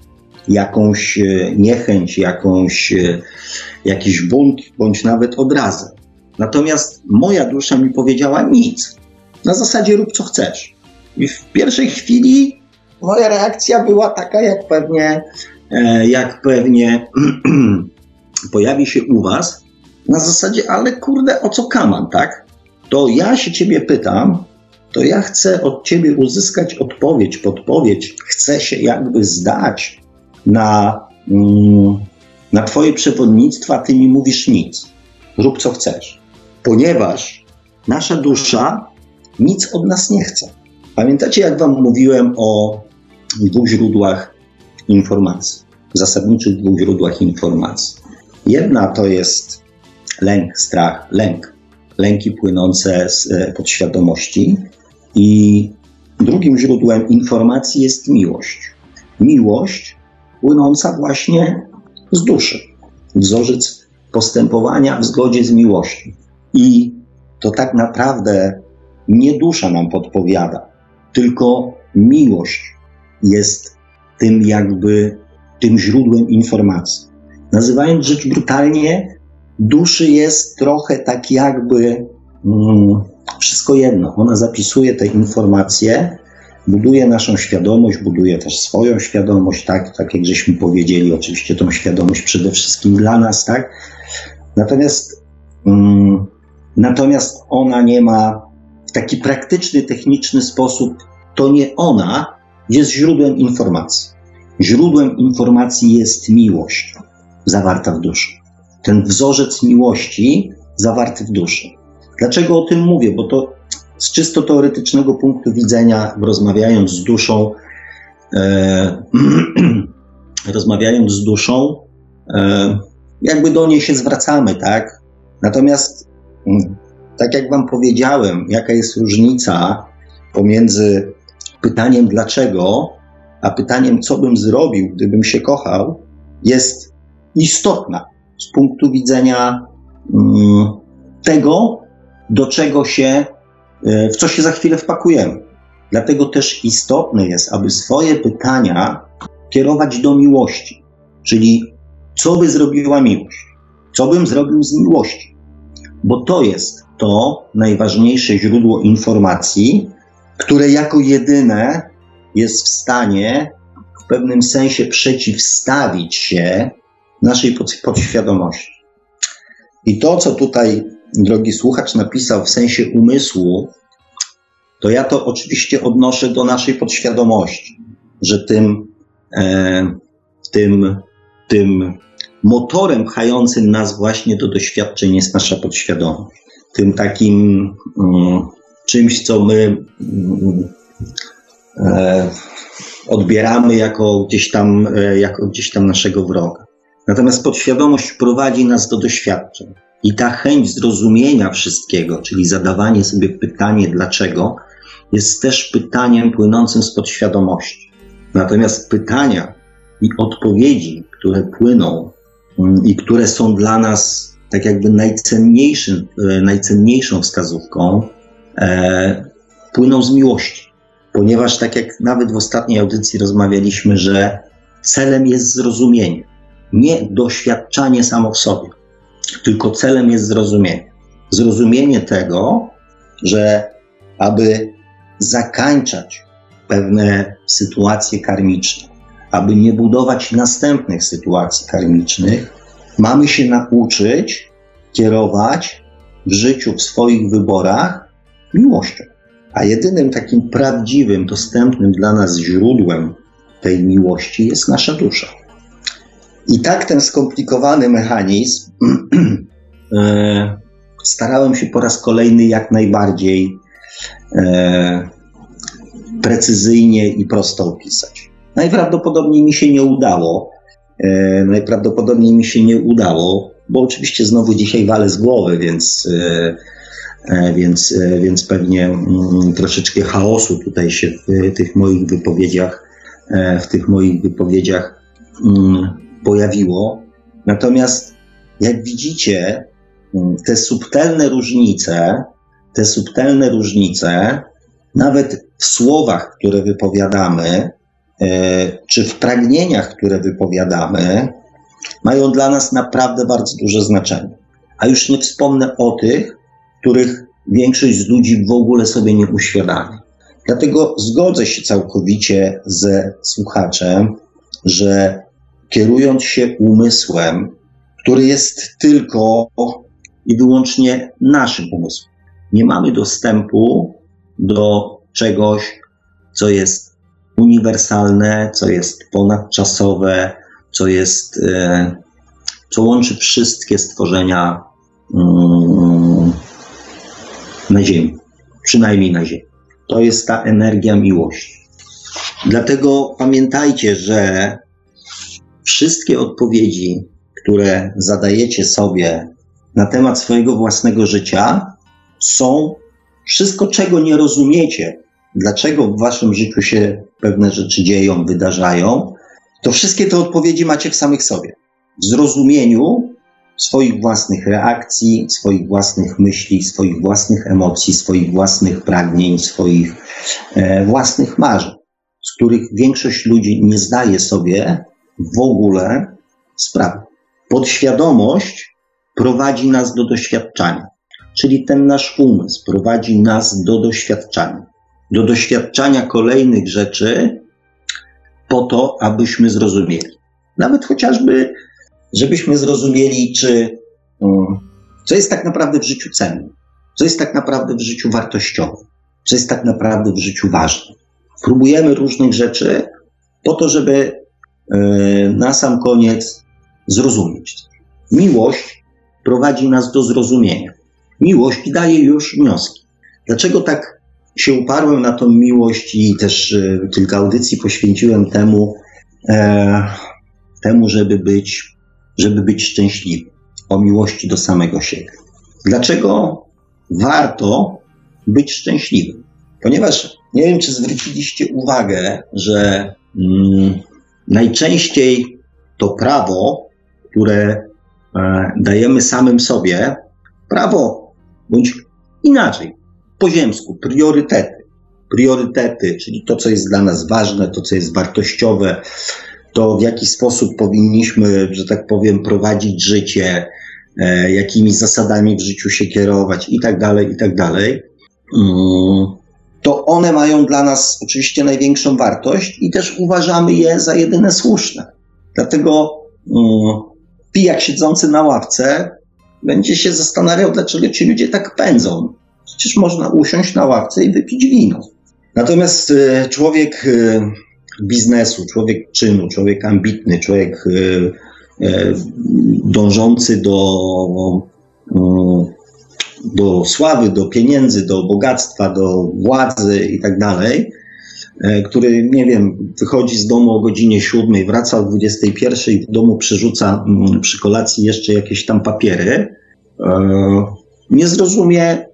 jakąś niechęć, jakąś, jakiś bunt, bądź nawet odrazę. Natomiast moja dusza mi powiedziała nic. Na zasadzie rób co chcesz. I w pierwszej chwili moja reakcja była taka, jak pewnie, e, jak pewnie pojawi się u Was, na zasadzie, ale kurde, o co kaman, tak? To ja się Ciebie pytam, to ja chcę od Ciebie uzyskać odpowiedź, podpowiedź, chcę się jakby zdać na, mm, na Twoje przewodnictwa, Ty mi mówisz nic. Rób co chcesz. Ponieważ nasza dusza nic od nas nie chce. Pamiętacie, jak Wam mówiłem o dwóch źródłach informacji, zasadniczych dwóch źródłach informacji. Jedna to jest lęk, strach, lęk, lęki płynące z e, podświadomości, i drugim źródłem informacji jest miłość. Miłość płynąca właśnie z duszy. Wzorzec postępowania w zgodzie z miłością. I to tak naprawdę nie dusza nam podpowiada, tylko miłość jest tym jakby tym źródłem informacji. Nazywając rzecz brutalnie, duszy jest trochę tak jakby mm, wszystko jedno. Ona zapisuje te informacje, buduje naszą świadomość, buduje też swoją świadomość, tak, tak jak żeśmy powiedzieli, oczywiście tą świadomość przede wszystkim dla nas, tak. Natomiast, mm, natomiast ona nie ma w taki praktyczny, techniczny sposób, to nie ona jest źródłem informacji. Źródłem informacji jest miłość zawarta w duszy. Ten wzorzec miłości zawarty w duszy. Dlaczego o tym mówię? Bo to z czysto teoretycznego punktu widzenia, rozmawiając z duszą, e, rozmawiając z duszą, e, jakby do niej się zwracamy, tak? Natomiast, mm, tak jak Wam powiedziałem, jaka jest różnica pomiędzy pytaniem dlaczego, a pytaniem co bym zrobił, gdybym się kochał, jest istotna z punktu widzenia mm, tego, do czego się, e, w co się za chwilę wpakujemy. Dlatego też istotne jest, aby swoje pytania kierować do miłości, czyli co by zrobiła miłość, co bym zrobił z miłości, bo to jest to najważniejsze źródło informacji, które jako jedyne jest w stanie w pewnym sensie przeciwstawić się naszej podświadomości. I to, co tutaj drogi słuchacz napisał w sensie umysłu, to ja to oczywiście odnoszę do naszej podświadomości, że tym e, tym, tym motorem pchającym nas właśnie do doświadczeń jest nasza podświadomość. Tym takim mm, czymś, co my mm, e, odbieramy jako gdzieś, tam, e, jako gdzieś tam naszego wroga. Natomiast podświadomość prowadzi nas do doświadczeń. I ta chęć zrozumienia wszystkiego, czyli zadawanie sobie pytanie dlaczego, jest też pytaniem płynącym z podświadomości. Natomiast pytania i odpowiedzi, które płyną mm, i które są dla nas tak jakby najcenniejszym, e, najcenniejszą wskazówką, e, płyną z miłości. Ponieważ tak jak nawet w ostatniej audycji rozmawialiśmy, że celem jest zrozumienie, nie doświadczanie samo w sobie, tylko celem jest zrozumienie. Zrozumienie tego, że aby zakańczać pewne sytuacje karmiczne, aby nie budować następnych sytuacji karmicznych, mamy się nauczyć kierować w życiu, w swoich wyborach miłością. A jedynym takim prawdziwym, dostępnym dla nas źródłem tej miłości jest nasza dusza. I tak ten skomplikowany mechanizm e, starałem się po raz kolejny jak najbardziej e, precyzyjnie i prosto opisać. Najprawdopodobniej mi się nie udało. E, najprawdopodobniej mi się nie udało, bo oczywiście znowu dzisiaj walę z głowy, więc, więc, więc pewnie mm, troszeczkę chaosu tutaj się w tych moich wypowiedziach, w tych moich wypowiedziach mm, pojawiło. Natomiast jak widzicie, mm, te subtelne różnice, te subtelne różnice, nawet w słowach, które wypowiadamy, e, czy w pragnieniach, które wypowiadamy, mają dla nas naprawdę bardzo duże znaczenie. A już nie wspomnę o tych, których większość z ludzi w ogóle sobie nie uświadamia. Dlatego zgodzę się całkowicie ze słuchaczem, że kierując się umysłem, który jest tylko i wyłącznie naszym umysłem, nie mamy dostępu do czegoś, co jest uniwersalne, co jest ponadczasowe, co jest, e, co łączy wszystkie stworzenia mm, na Ziemi, przynajmniej na Ziemi. To jest ta energia miłości. Dlatego pamiętajcie, że wszystkie odpowiedzi, które zadajecie sobie na temat swojego własnego życia, są wszystko, czego nie rozumiecie, dlaczego w waszym życiu się pewne rzeczy dzieją, wydarzają, to wszystkie te odpowiedzi macie w samych sobie. W zrozumieniu swoich własnych reakcji, swoich własnych myśli, swoich własnych emocji, swoich własnych pragnień, swoich e, własnych marzeń, z których większość ludzi nie zdaje sobie w ogóle sprawy. Podświadomość prowadzi nas do doświadczania. Czyli ten nasz umysł prowadzi nas do doświadczania, do doświadczania kolejnych rzeczy, po to, abyśmy zrozumieli. Nawet chociażby, żebyśmy zrozumieli, czy co jest tak naprawdę w życiu cenne, co jest tak naprawdę w życiu wartościowe, co jest tak naprawdę w życiu ważne. Próbujemy różnych rzeczy po to, żeby na sam koniec zrozumieć. Miłość prowadzi nas do zrozumienia miłość daje już wnioski. Dlaczego tak się uparłem na tą miłość i też e, kilka audycji poświęciłem temu, e, temu żeby, być, żeby być szczęśliwy, o miłości do samego siebie. Dlaczego warto być szczęśliwym? Ponieważ nie wiem, czy zwróciliście uwagę, że mm, najczęściej to prawo, które e, dajemy samym sobie, prawo bądź inaczej, po ziemsku, priorytety. Priorytety, czyli to, co jest dla nas ważne, to, co jest wartościowe, to w jaki sposób powinniśmy, że tak powiem, prowadzić życie, e, jakimi zasadami w życiu się kierować i tak dalej, i tak dalej. Mm, to one mają dla nas oczywiście największą wartość i też uważamy je za jedyne słuszne. Dlatego mm, pijak siedzący na ławce będzie się zastanawiał, dlaczego ci ludzie tak pędzą. Przecież można usiąść na ławce i wypić wino. Natomiast e, człowiek, e, biznesu, człowiek czynu, człowiek ambitny, człowiek dążący do, do sławy, do pieniędzy, do bogactwa, do władzy i tak dalej, E, który, nie wiem, wychodzi z domu o godzinie 7, wraca o 21 i w domu przerzuca mm, przy kolacji jeszcze jakieś tam papiery, e, nie zrozumie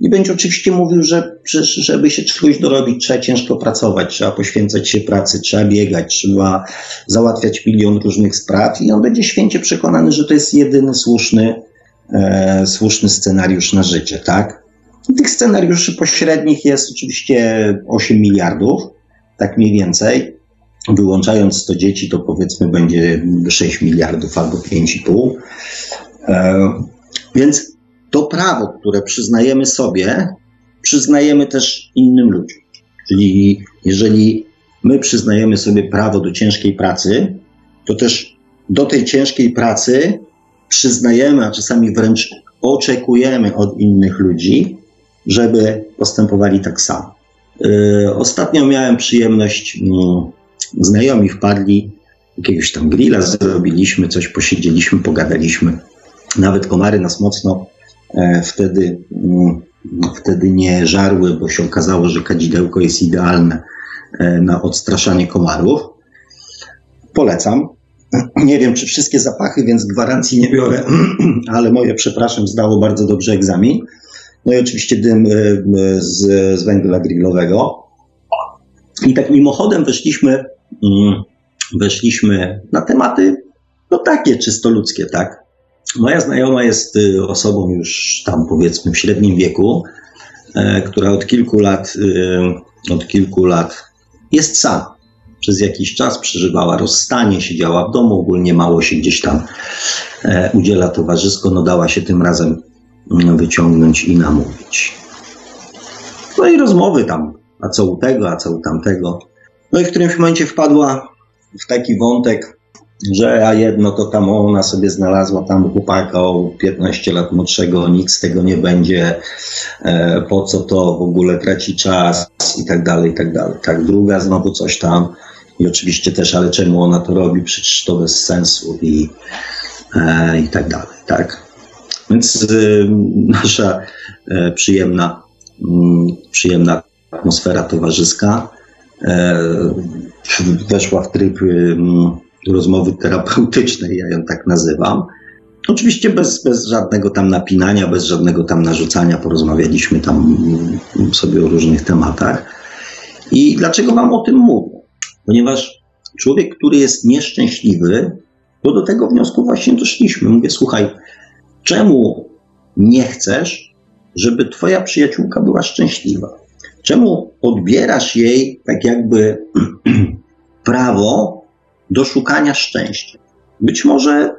i będzie oczywiście mówił, że żeby się czegoś dorobić, trzeba ciężko pracować, trzeba poświęcać się pracy, trzeba biegać, trzeba załatwiać milion różnych spraw i on będzie święcie przekonany, że to jest jedyny słuszny, e, słuszny scenariusz na życie, tak? Tych scenariuszy pośrednich jest oczywiście 8 miliardów, tak mniej więcej. Wyłączając 100 dzieci, to powiedzmy będzie 6 miliardów albo 5,5. E, więc to prawo, które przyznajemy sobie, przyznajemy też innym ludziom. Czyli jeżeli my przyznajemy sobie prawo do ciężkiej pracy, to też do tej ciężkiej pracy przyznajemy, a czasami wręcz oczekujemy od innych ludzi, żeby postępowali tak samo. Yy, ostatnio miałem przyjemność, mm, znajomi wpadli, jakiegoś tam grilla zrobiliśmy, coś posiedzieliśmy, pogadaliśmy. Nawet komary nas mocno e, wtedy, mm, wtedy nie żarły, bo się okazało, że kadzidełko jest idealne e, na odstraszanie komarów. Polecam. Nie wiem, czy wszystkie zapachy, więc gwarancji nie biorę, ale moje, przepraszam, zdało bardzo dobrze egzamin. No i oczywiście dym e, z, z węgla grillowego. I tak mimochodem weszliśmy, mm, weszliśmy na tematy, no takie czysto ludzkie, tak? Moja znajoma jest y, osobą już tam powiedzmy w średnim wieku, e, która od kilku lat, y, od kilku lat jest sama. Przez jakiś czas przeżywała rozstanie, siedziała w domu, ogólnie mało się gdzieś tam e, udziela towarzysko, no dała się tym razem wyciągnąć i namówić. No i rozmowy tam, a co u tego, a co u tamtego. No i w którymś momencie wpadła w taki wątek, że a jedno to tam ona sobie znalazła tam chłopaka o 15 lat młodszego, nic z tego nie będzie, e, po co to w ogóle traci czas i tak dalej, i tak dalej. Tak, druga znowu coś tam i oczywiście też, ale czemu ona to robi, przecież to bez sensu i, e, i tak dalej, tak. Więc y, nasza e, przyjemna, mm, przyjemna atmosfera towarzyska e, weszła w tryb y, rozmowy terapeutycznej, ja ją tak nazywam. Oczywiście bez, bez żadnego tam napinania, bez żadnego tam narzucania, porozmawialiśmy tam mm, sobie o różnych tematach. I dlaczego Wam o tym mówię? Ponieważ człowiek, który jest nieszczęśliwy, bo do tego wniosku właśnie doszliśmy. Mówię, słuchaj, Czemu nie chcesz, żeby Twoja przyjaciółka była szczęśliwa? Czemu odbierasz jej tak jakby prawo do szukania szczęścia? Być może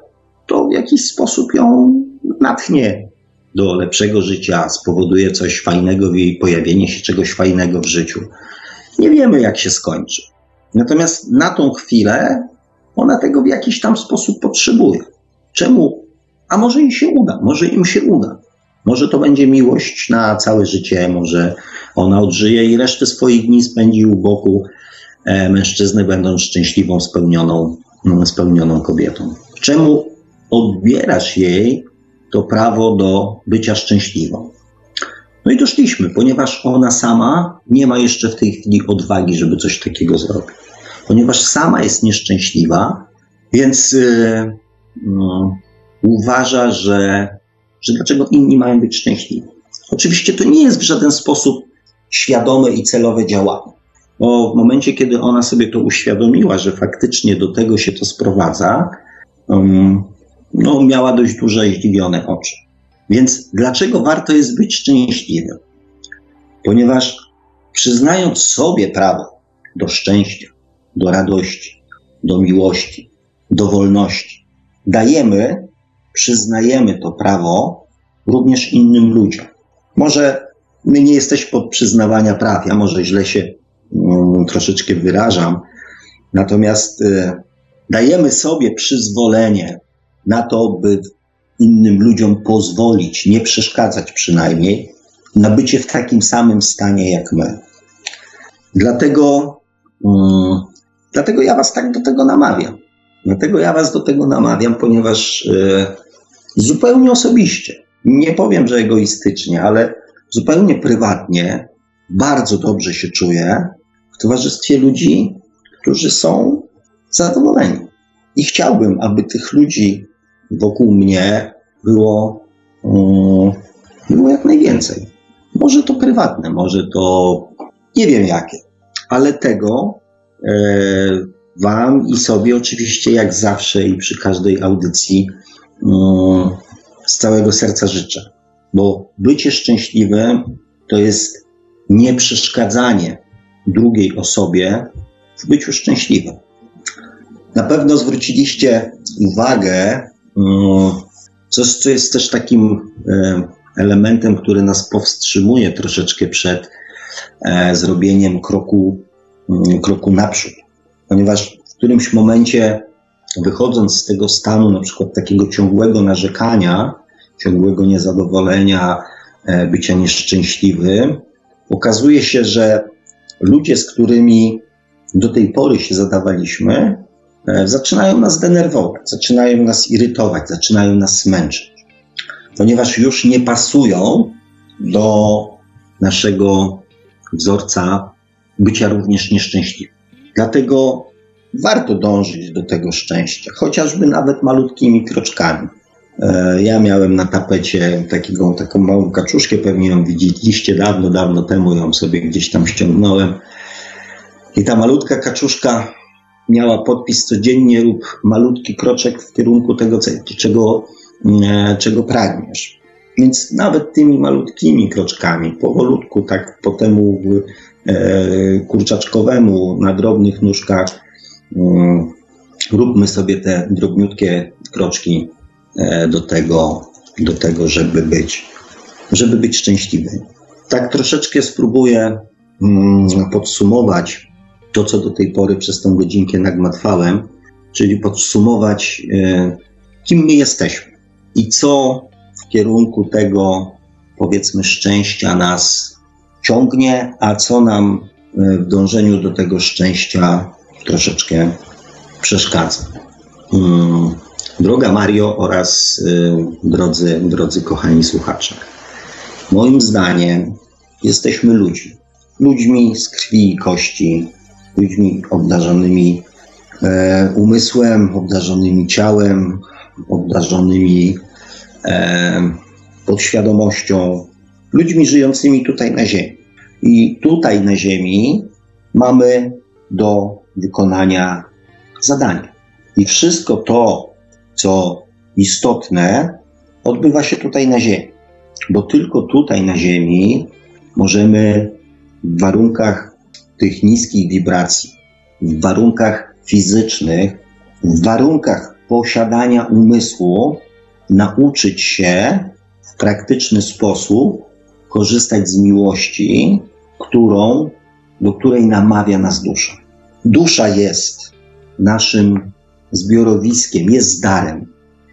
to w jakiś sposób ją natchnie do lepszego życia, spowoduje coś fajnego w jej pojawienie się czegoś fajnego w życiu. Nie wiemy, jak się skończy. Natomiast na tą chwilę ona tego w jakiś tam sposób potrzebuje. Czemu a może im się uda, może im się uda. Może to będzie miłość na całe życie, może ona odżyje i resztę swoich dni spędzi u boku e, mężczyzny, będąc szczęśliwą, spełnioną, mm, spełnioną kobietą. Czemu odbierasz jej to prawo do bycia szczęśliwą? No i doszliśmy, ponieważ ona sama nie ma jeszcze w tej chwili odwagi, żeby coś takiego zrobić. Ponieważ sama jest nieszczęśliwa, więc yy, uważa, że, że dlaczego inni mają być szczęśliwi. Oczywiście to nie jest w żaden sposób świadome i celowe działanie. Bo w momencie, kiedy ona sobie to uświadomiła, że faktycznie do tego się to sprowadza, um, no, miała dość duże zdziwione oczy. Więc dlaczego warto jest być szczęśliwym? Ponieważ przyznając sobie prawo do szczęścia, do radości, do miłości, do wolności, dajemy przyznajemy to prawo również innym ludziom. Może my nie jesteśmy pod przyznawania praw, ja może źle się um, troszeczkę wyrażam, natomiast y, dajemy sobie przyzwolenie na to, by innym ludziom pozwolić, nie przeszkadzać przynajmniej, na bycie w takim samym stanie jak my. Dlatego um, Dlatego ja was tak do tego namawiam. Dlatego ja was do tego namawiam, ponieważ yy, zupełnie osobiście, nie powiem, że egoistycznie, ale zupełnie prywatnie bardzo dobrze się czuję w towarzystwie ludzi, którzy są zadowoleni. I chciałbym, aby tych ludzi wokół mnie było, um, było jak najwięcej. Może to prywatne, może to nie wiem jakie, ale tego e, Wam i sobie oczywiście, jak zawsze i przy każdej audycji, um, z całego serca życzę. Bo bycie szczęśliwym to jest nieprzeszkadzanie drugiej osobie w byciu szczęśliwym. Na pewno zwróciliście uwagę, mm, coś, co jest też takim e, elementem, który nas powstrzymuje troszeczkę przed e, zrobieniem kroku, mm, kroku naprzód. Ponieważ w którymś momencie, wychodząc z tego stanu, na przykład takiego ciągłego narzekania, ciągłego niezadowolenia, e, bycia nieszczęśliwym, okazuje się, że ludzie, z którymi do tej pory się zadawaliśmy, e, zaczynają nas denerwować, zaczynają nas irytować, zaczynają nas męczyć, ponieważ już nie pasują do naszego wzorca bycia również nieszczęśliwym. Dlatego warto dążyć do tego szczęścia, chociażby nawet malutkimi kroczkami. E, ja miałem na tapecie takiego, taką małą kaczuszkę, pewnie ją widzieliście dawno, dawno temu, ją sobie gdzieś tam ściągnąłem. I ta malutka kaczuszka miała podpis codziennie rób malutki kroczek w kierunku tego, czego, e, czego pragniesz. Więc nawet tymi malutkimi kroczkami, powolutku, tak po temu kurczaczkowemu, na drobnych nóżkach, mm, róbmy sobie te drobniutkie kroczki E, do tego, do tego żeby, być, żeby być szczęśliwy. Tak troszeczkę spróbuję mm, podsumować to, co do tej pory przez tą godzinkę nagmatwałem, czyli podsumować, e, kim my jesteśmy i co w kierunku tego, powiedzmy, szczęścia nas ciągnie, a co nam e, w dążeniu do tego szczęścia troszeczkę przeszkadza. Hmm. Droga Mario oraz y, drodzy, drodzy kochani słuchacze. Moim zdaniem jesteśmy ludźmi. Ludźmi z krwi i kości, ludźmi obdarzonymi e, umysłem, obdarzonymi ciałem, obdarzonymi e, podświadomością, ludźmi żyjącymi tutaj na Ziemi. I tutaj na Ziemi mamy do wykonania zadanie. I wszystko to, co istotne, odbywa się tutaj na Ziemi. Bo tylko tutaj na Ziemi możemy w warunkach tych niskich wibracji, w warunkach fizycznych, w warunkach posiadania umysłu, nauczyć się w praktyczny sposób korzystać z miłości, którą, do której namawia nas dusza. Dusza jest naszym zbiorowiskiem, jest darem.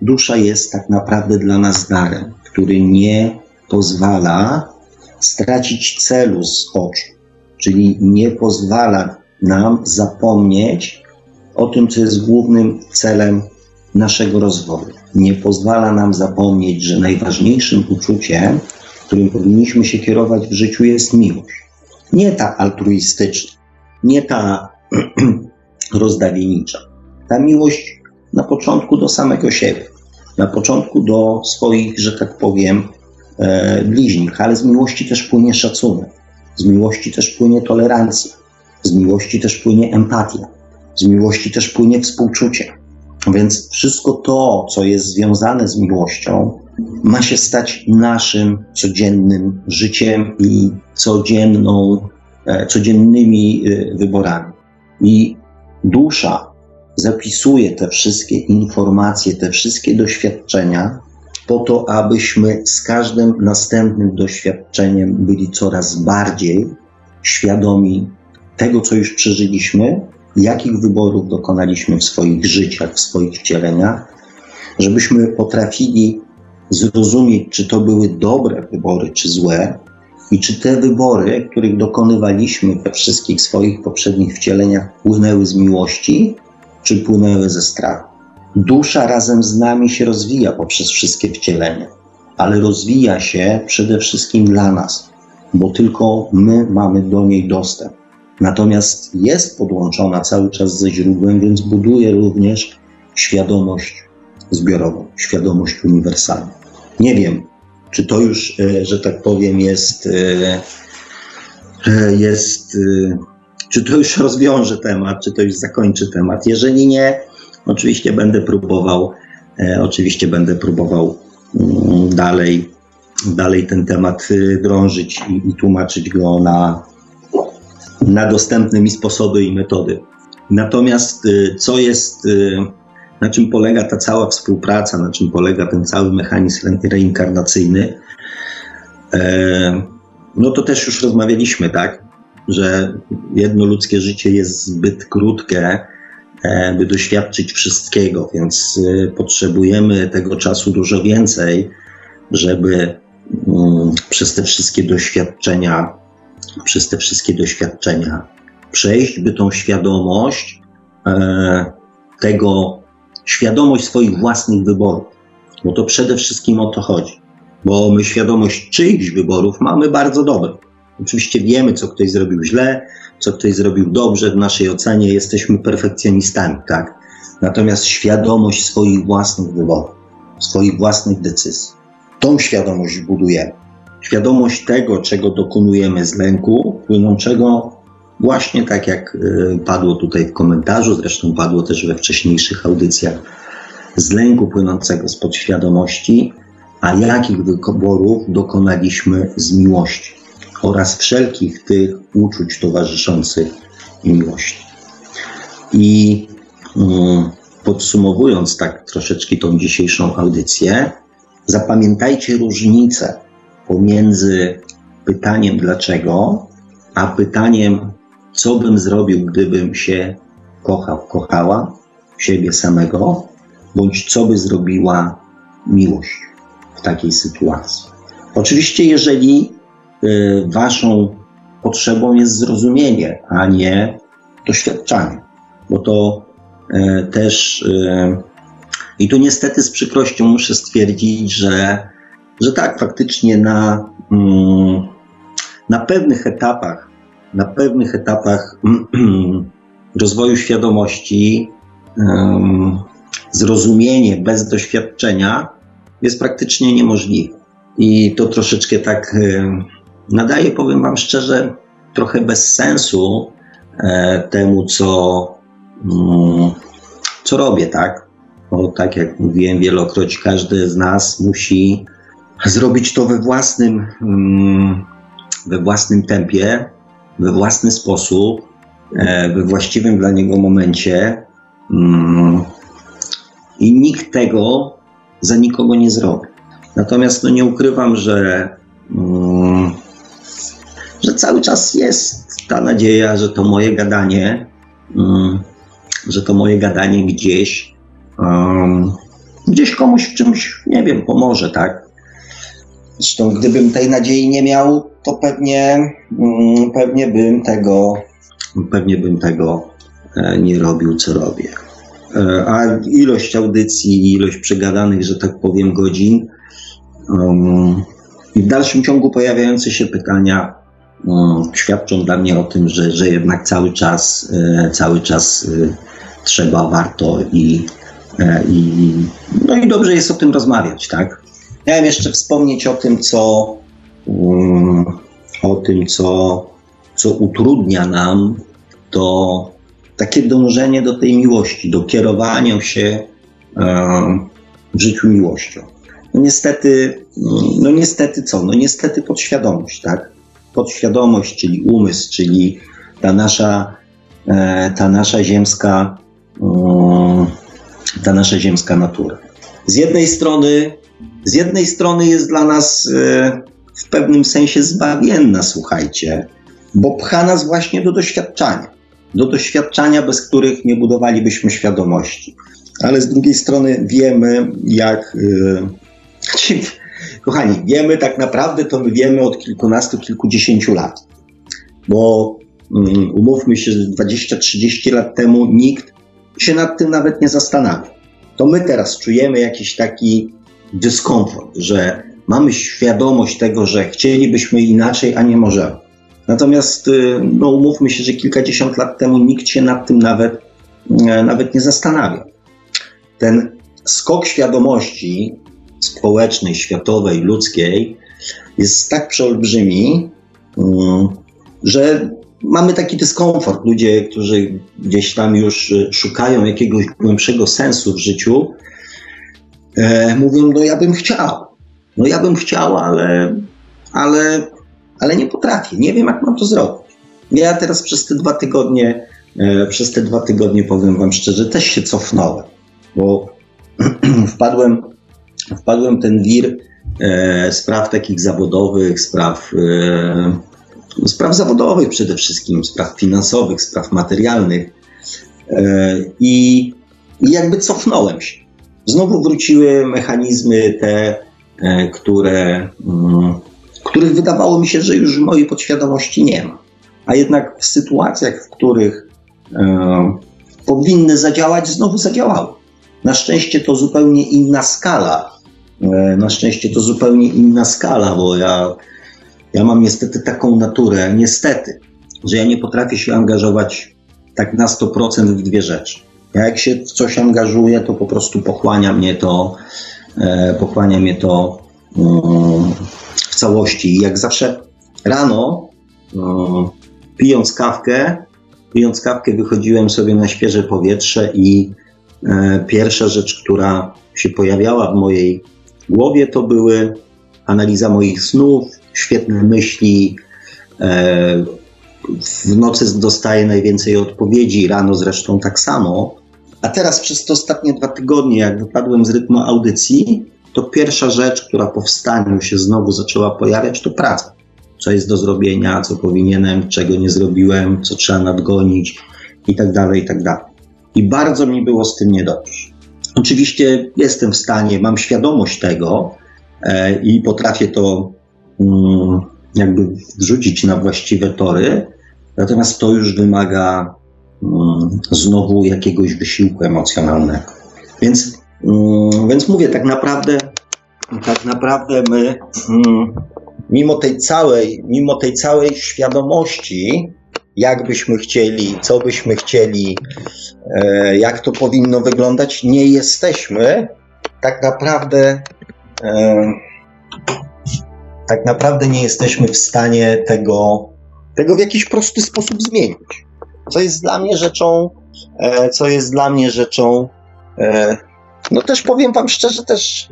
Dusza jest tak naprawdę dla nas darem, który nie pozwala stracić celu z oczu, czyli nie pozwala nam zapomnieć o tym, co jest głównym celem naszego rozwoju. Nie pozwala nam zapomnieć, że najważniejszym uczuciem, którym powinniśmy się kierować w życiu, jest miłość. Nie ta altruistyczna, nie ta rozdawienicza, ta miłość na początku do samego siebie, na początku do swoich, że tak powiem, e, bliźnich, ale z miłości też płynie szacunek, z miłości też płynie tolerancja, z miłości też płynie empatia, z miłości też płynie współczucie. Więc wszystko to, co jest związane z miłością, ma się stać naszym codziennym życiem i codzienną, e, codziennymi e, wyborami. I dusza zapisuje te wszystkie informacje, te wszystkie doświadczenia, po to, abyśmy z każdym następnym doświadczeniem byli coraz bardziej świadomi tego, co już przeżyliśmy, jakich wyborów dokonaliśmy w swoich życiach, w swoich wcieleniach, żebyśmy potrafili zrozumieć, czy to były dobre wybory, czy złe, I czy te wybory, których dokonywaliśmy we wszystkich swoich poprzednich wcieleniach, płynęły z miłości, czy płynęły ze strachu? Dusza razem z nami się rozwija poprzez wszystkie wcielenia, ale rozwija się przede wszystkim dla nas, bo tylko my mamy do niej dostęp. Natomiast jest podłączona cały czas ze źródłem, więc buduje również świadomość zbiorową, świadomość uniwersalną. Nie wiem, czy to już, e, że tak powiem, jest, e, e, jest czy to już rozwiąże temat, czy to już zakończy temat. Jeżeli nie, oczywiście będę próbował, oczywiście będę próbował mm, dalej, dalej ten temat drążyć i, i tłumaczyć go na, na dostępne mi sposoby i metody. Natomiast co jest na czym polega ta cała współpraca, na czym polega ten cały mechanizm reinkarnacyjny, e, no to też już rozmawialiśmy, tak, że jedno ludzkie życie jest zbyt krótkie, e, by doświadczyć wszystkiego, więc e, potrzebujemy tego czasu dużo więcej, żeby mm, przez te wszystkie doświadczenia, przez te wszystkie doświadczenia przejść, by tą świadomość tego, świadomość swoich własnych wyborów, bo to przede wszystkim o to chodzi. Bo my świadomość czyichś wyborów mamy bardzo dobrą. Oczywiście wiemy, co ktoś zrobił źle, co ktoś zrobił dobrze w naszej ocenie, jesteśmy perfekcjonistami, tak? Natomiast świadomość swoich własnych wyborów, swoich własnych decyzji, tą świadomość budujemy. Świadomość tego, czego dokonujemy z lęku, płynącego Właśnie tak jak y, padło tutaj w komentarzu, zresztą padło też we wcześniejszych audycjach, z lęku płynącego z podświadomości, a jakich wyborów dokonaliśmy z miłości oraz wszelkich tych uczuć towarzyszących miłości. I mm, podsumowując tak troszeczkę tą dzisiejszą audycję, zapamiętajcie różnicę pomiędzy pytaniem dlaczego, a pytaniem co bym zrobił, gdybym się kochał, kochała siebie samego, bądź co by zrobiła miłość w takiej sytuacji. Oczywiście, jeżeli y, waszą potrzebą jest zrozumienie, a nie doświadczanie, bo to y, też y, i tu niestety z przykrością muszę stwierdzić, że, że tak, faktycznie na, mm, na pewnych etapach na pewnych etapach rozwoju świadomości zrozumienie bez doświadczenia jest praktycznie niemożliwe. I to troszeczkę tak nadaje, powiem Wam szczerze, trochę bez sensu e, temu, co, mm, co robię, tak? Bo tak jak mówiłem wielokroć, każdy z nas musi zrobić to we własnym, mm, we własnym tempie, we własny sposób, e, we właściwym dla niego momencie mm, i nikt tego za nikogo nie zrobi. Natomiast no nie ukrywam, że, mm, że cały czas jest ta nadzieja, że to moje gadanie, mm, że to moje gadanie gdzieś, gdzieś komuś w czymś, nie wiem, pomoże, tak? Zresztą gdybym tej nadziei nie miał, to pewnie, mm, pewnie bym tego, pewnie bym tego e, nie robił, co robię. E, a ilość audycji, ilość przegadanych, że tak powiem, godzin um, i w dalszym ciągu pojawiające się pytania um, świadczą dla mnie o tym, że, że jednak cały czas, e, cały czas trzeba, warto i, i, no i dobrze jest o tym rozmawiać, tak? Miałem jeszcze wspomnieć o tym, co, um, o tym, co, co utrudnia nam to takie dążenie do tej miłości, do kierowania się um, w życiu miłością. No niestety, no niestety co? No niestety podświadomość, tak? Podświadomość, czyli umysł, czyli ta nasza, e, ta nasza ziemska, um, ta nasza ziemska natura. Z jednej strony z jednej strony jest dla nas e, w pewnym sensie zbawienna, słuchajcie, bo pcha nas właśnie do doświadczania. Do doświadczania, bez których nie budowalibyśmy świadomości. Ale z drugiej strony wiemy, jak. E, kochani, wiemy tak naprawdę, to my wiemy od kilkunastu, kilkudziesięciu lat. Bo um, umówmy się, że 20-30 lat temu nikt się nad tym nawet nie zastanawiał. To my teraz czujemy jakiś taki dyskomfort, że mamy świadomość tego, że chcielibyśmy inaczej, a nie możemy. Natomiast y, no, umówmy się, że kilkadziesiąt lat temu nikt się nad tym nawet, e, nawet nie zastanawiał. Ten skok świadomości społecznej, światowej, ludzkiej jest tak przeolbrzymi, mm, że mamy taki dyskomfort. Ludzie, którzy gdzieś tam już szukają jakiegoś głębszego sensu w życiu, e, mówią: No, ja bym chciał. No, ja bym chciał, ale, ale, ale nie potrafię. Nie wiem, jak mam to zrobić. Ja teraz przez te dwa tygodnie, e, przez te dwa tygodnie powiem Wam szczerze, też się cofnąłem, bo wpadłem, wpadłem ten wir e, spraw takich zawodowych, spraw, e, spraw zawodowych przede wszystkim, spraw finansowych, spraw materialnych e, i, i jakby cofnąłem się. Znowu wróciły mechanizmy te, e, które, mm, których wydawało mi się, że już w mojej podświadomości nie ma. A jednak w sytuacjach, w których e, powinny zadziałać, znowu zadziałały. Na szczęście to zupełnie inna skala. E, na szczęście to zupełnie inna skala, bo ja, ja mam niestety taką naturę, niestety, że ja nie potrafię się angażować tak na 100% w dwie rzeczy. Ja jak się w coś angażuję, to po prostu pochłania mnie to, e, pochłania mnie to mm, w całości. I jak zawsze rano, mm, pijąc kawkę, pijąc kawkę, wychodziłem sobie na świeże powietrze i E, pierwsza rzecz, która się pojawiała w mojej głowie, to były analiza moich snów, świetne myśli. E, w nocy dostaję najwięcej odpowiedzi, rano zresztą tak samo. A teraz przez te ostatnie dwa tygodnie, jak wypadłem z rytmu audycji, to pierwsza rzecz, która po wstaniu się znowu zaczęła pojawiać, to praca. Co jest do zrobienia, co powinienem, czego nie zrobiłem, co trzeba nadgonić i tak dalej, i tak dalej i bardzo mi było z tym niedobrze. Oczywiście jestem w stanie, mam świadomość tego e, i potrafię to mm, jakby wrzucić na właściwe tory, natomiast to już wymaga znowu jakiegoś wysiłku emocjonalnego. Więc, mm, więc mówię, tak naprawdę, tak naprawdę my, mm, mimo tej całej, mimo tej całej świadomości, jak byśmy chcieli, co byśmy chcieli, e, jak to powinno wyglądać, nie jesteśmy tak naprawdę e, tak naprawdę nie jesteśmy w stanie tego, tego w jakiś prosty sposób zmienić. Co jest dla mnie rzeczą, e, co jest dla mnie rzeczą, no też powiem Wam szczerze, też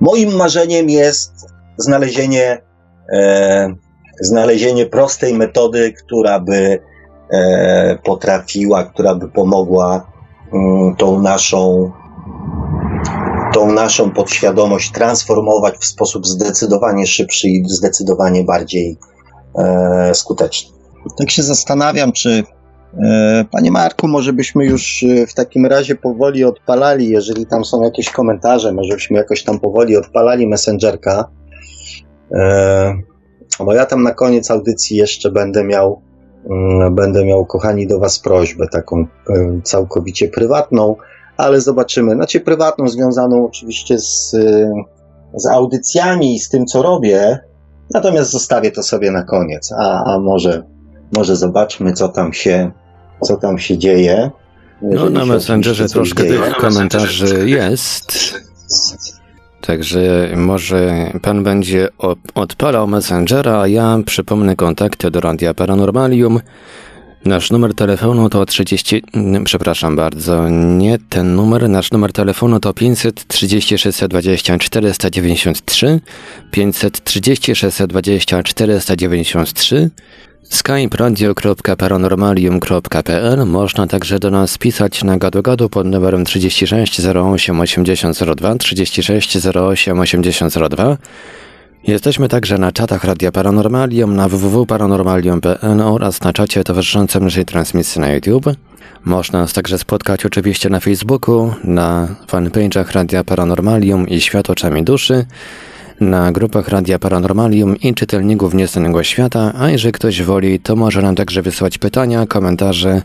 moim marzeniem jest znalezienie znalezienie prostej metody, która by e, potrafiła, która by pomogła mm, tą naszą tą naszą podświadomość transformować w sposób zdecydowanie szybszy i zdecydowanie bardziej e, skuteczny. Tak się zastanawiam, czy e, Panie Marku, może byśmy już e, w takim razie powoli odpalali, jeżeli tam są jakieś komentarze, może byśmy jakoś tam powoli odpalali Messengerka. E, bo ja tam na koniec audycji jeszcze będę miał, mm, będę miał, kochani, do Was prośbę taką całkowicie prywatną, ale zobaczymy. Znaczy, prywatną, związaną oczywiście z, z audycjami i z tym, co robię, natomiast zostawię to sobie na koniec. A, a może, może zobaczmy, co tam się, co tam się dzieje. No, na Messengerze troszkę tych komentarzy jest. Także może pan będzie odpalał Messengera, a ja przypomnę kontakty do Radia Paranormalium. Nasz numer telefonu to 30, przepraszam bardzo, nie ten numer, nasz numer telefonu to 530 620 493, 530 620 493, skype radio.paranormalium.pl Można także do nas pisać na gadu-gadu pod numerem 36 08 80 02, 36 08 80 02. Jesteśmy także na czatach Radia Paranormalium, na www.paranormalium.pl oraz na czacie towarzyszącym naszej transmisji na YouTube. Można nas także spotkać oczywiście na Facebooku, na fanpage'ach Radia Paranormalium i Świat oczami duszy, na grupach Radia Paranormalium i czytelników Nieznanego Świata, a jeżeli ktoś woli, to może nam także wysłać pytania, komentarze,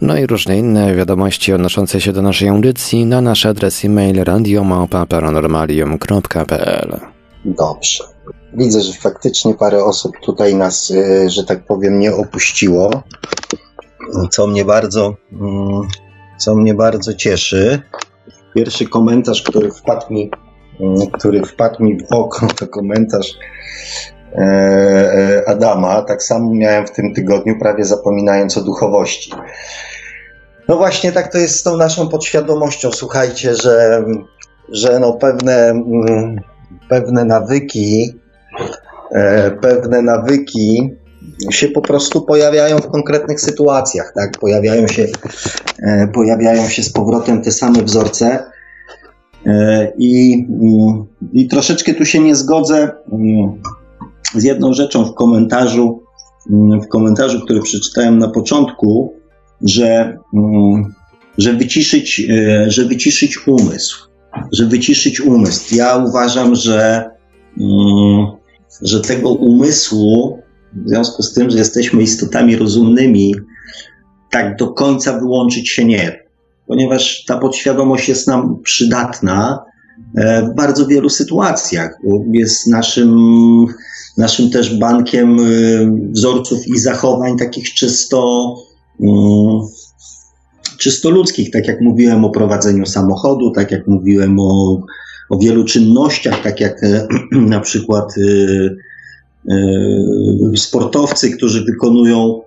no i różne inne wiadomości odnoszące się do naszej audycji na nasz adres e-mail radiomałpa-paranormalium.pl Dobrze. Widzę, że faktycznie parę osób tutaj nas, y, że tak powiem, nie opuściło, co mnie bardzo, mm, co mnie bardzo cieszy. Pierwszy komentarz, który wpadł mi, który wpadł mi w oko, to komentarz e, e, Adama. Tak samo miałem w tym tygodniu, prawie zapominając o duchowości. No właśnie tak to jest z tą naszą podświadomością. Słuchajcie, że, że no pewne, mm, pewne nawyki, e, pewne nawyki się po prostu pojawiają w konkretnych sytuacjach, tak? Pojawiają się, pojawiają się z powrotem te same wzorce. E, I, mm, I troszeczkę tu się nie zgodzę mm, z jedną rzeczą w komentarzu, mm, w komentarzu, który przeczytałem na początku, że, że, wyciszyć, e, że wyciszyć umysł. Że wyciszyć umysł. Ja uważam, że, że tego umysłu w związku z tym, że jesteśmy istotami rozumnymi, tak do końca wyłączyć się nie, ponieważ ta podświadomość jest nam przydatna e, w bardzo wielu sytuacjach. Jest naszym, naszym też bankiem e, wzorców i zachowań takich czysto, mm, czysto ludzkich, tak jak mówiłem o prowadzeniu samochodu, tak jak mówiłem o, o wielu czynnościach, tak jak e, na przykład sportowcy, którzy wykonują,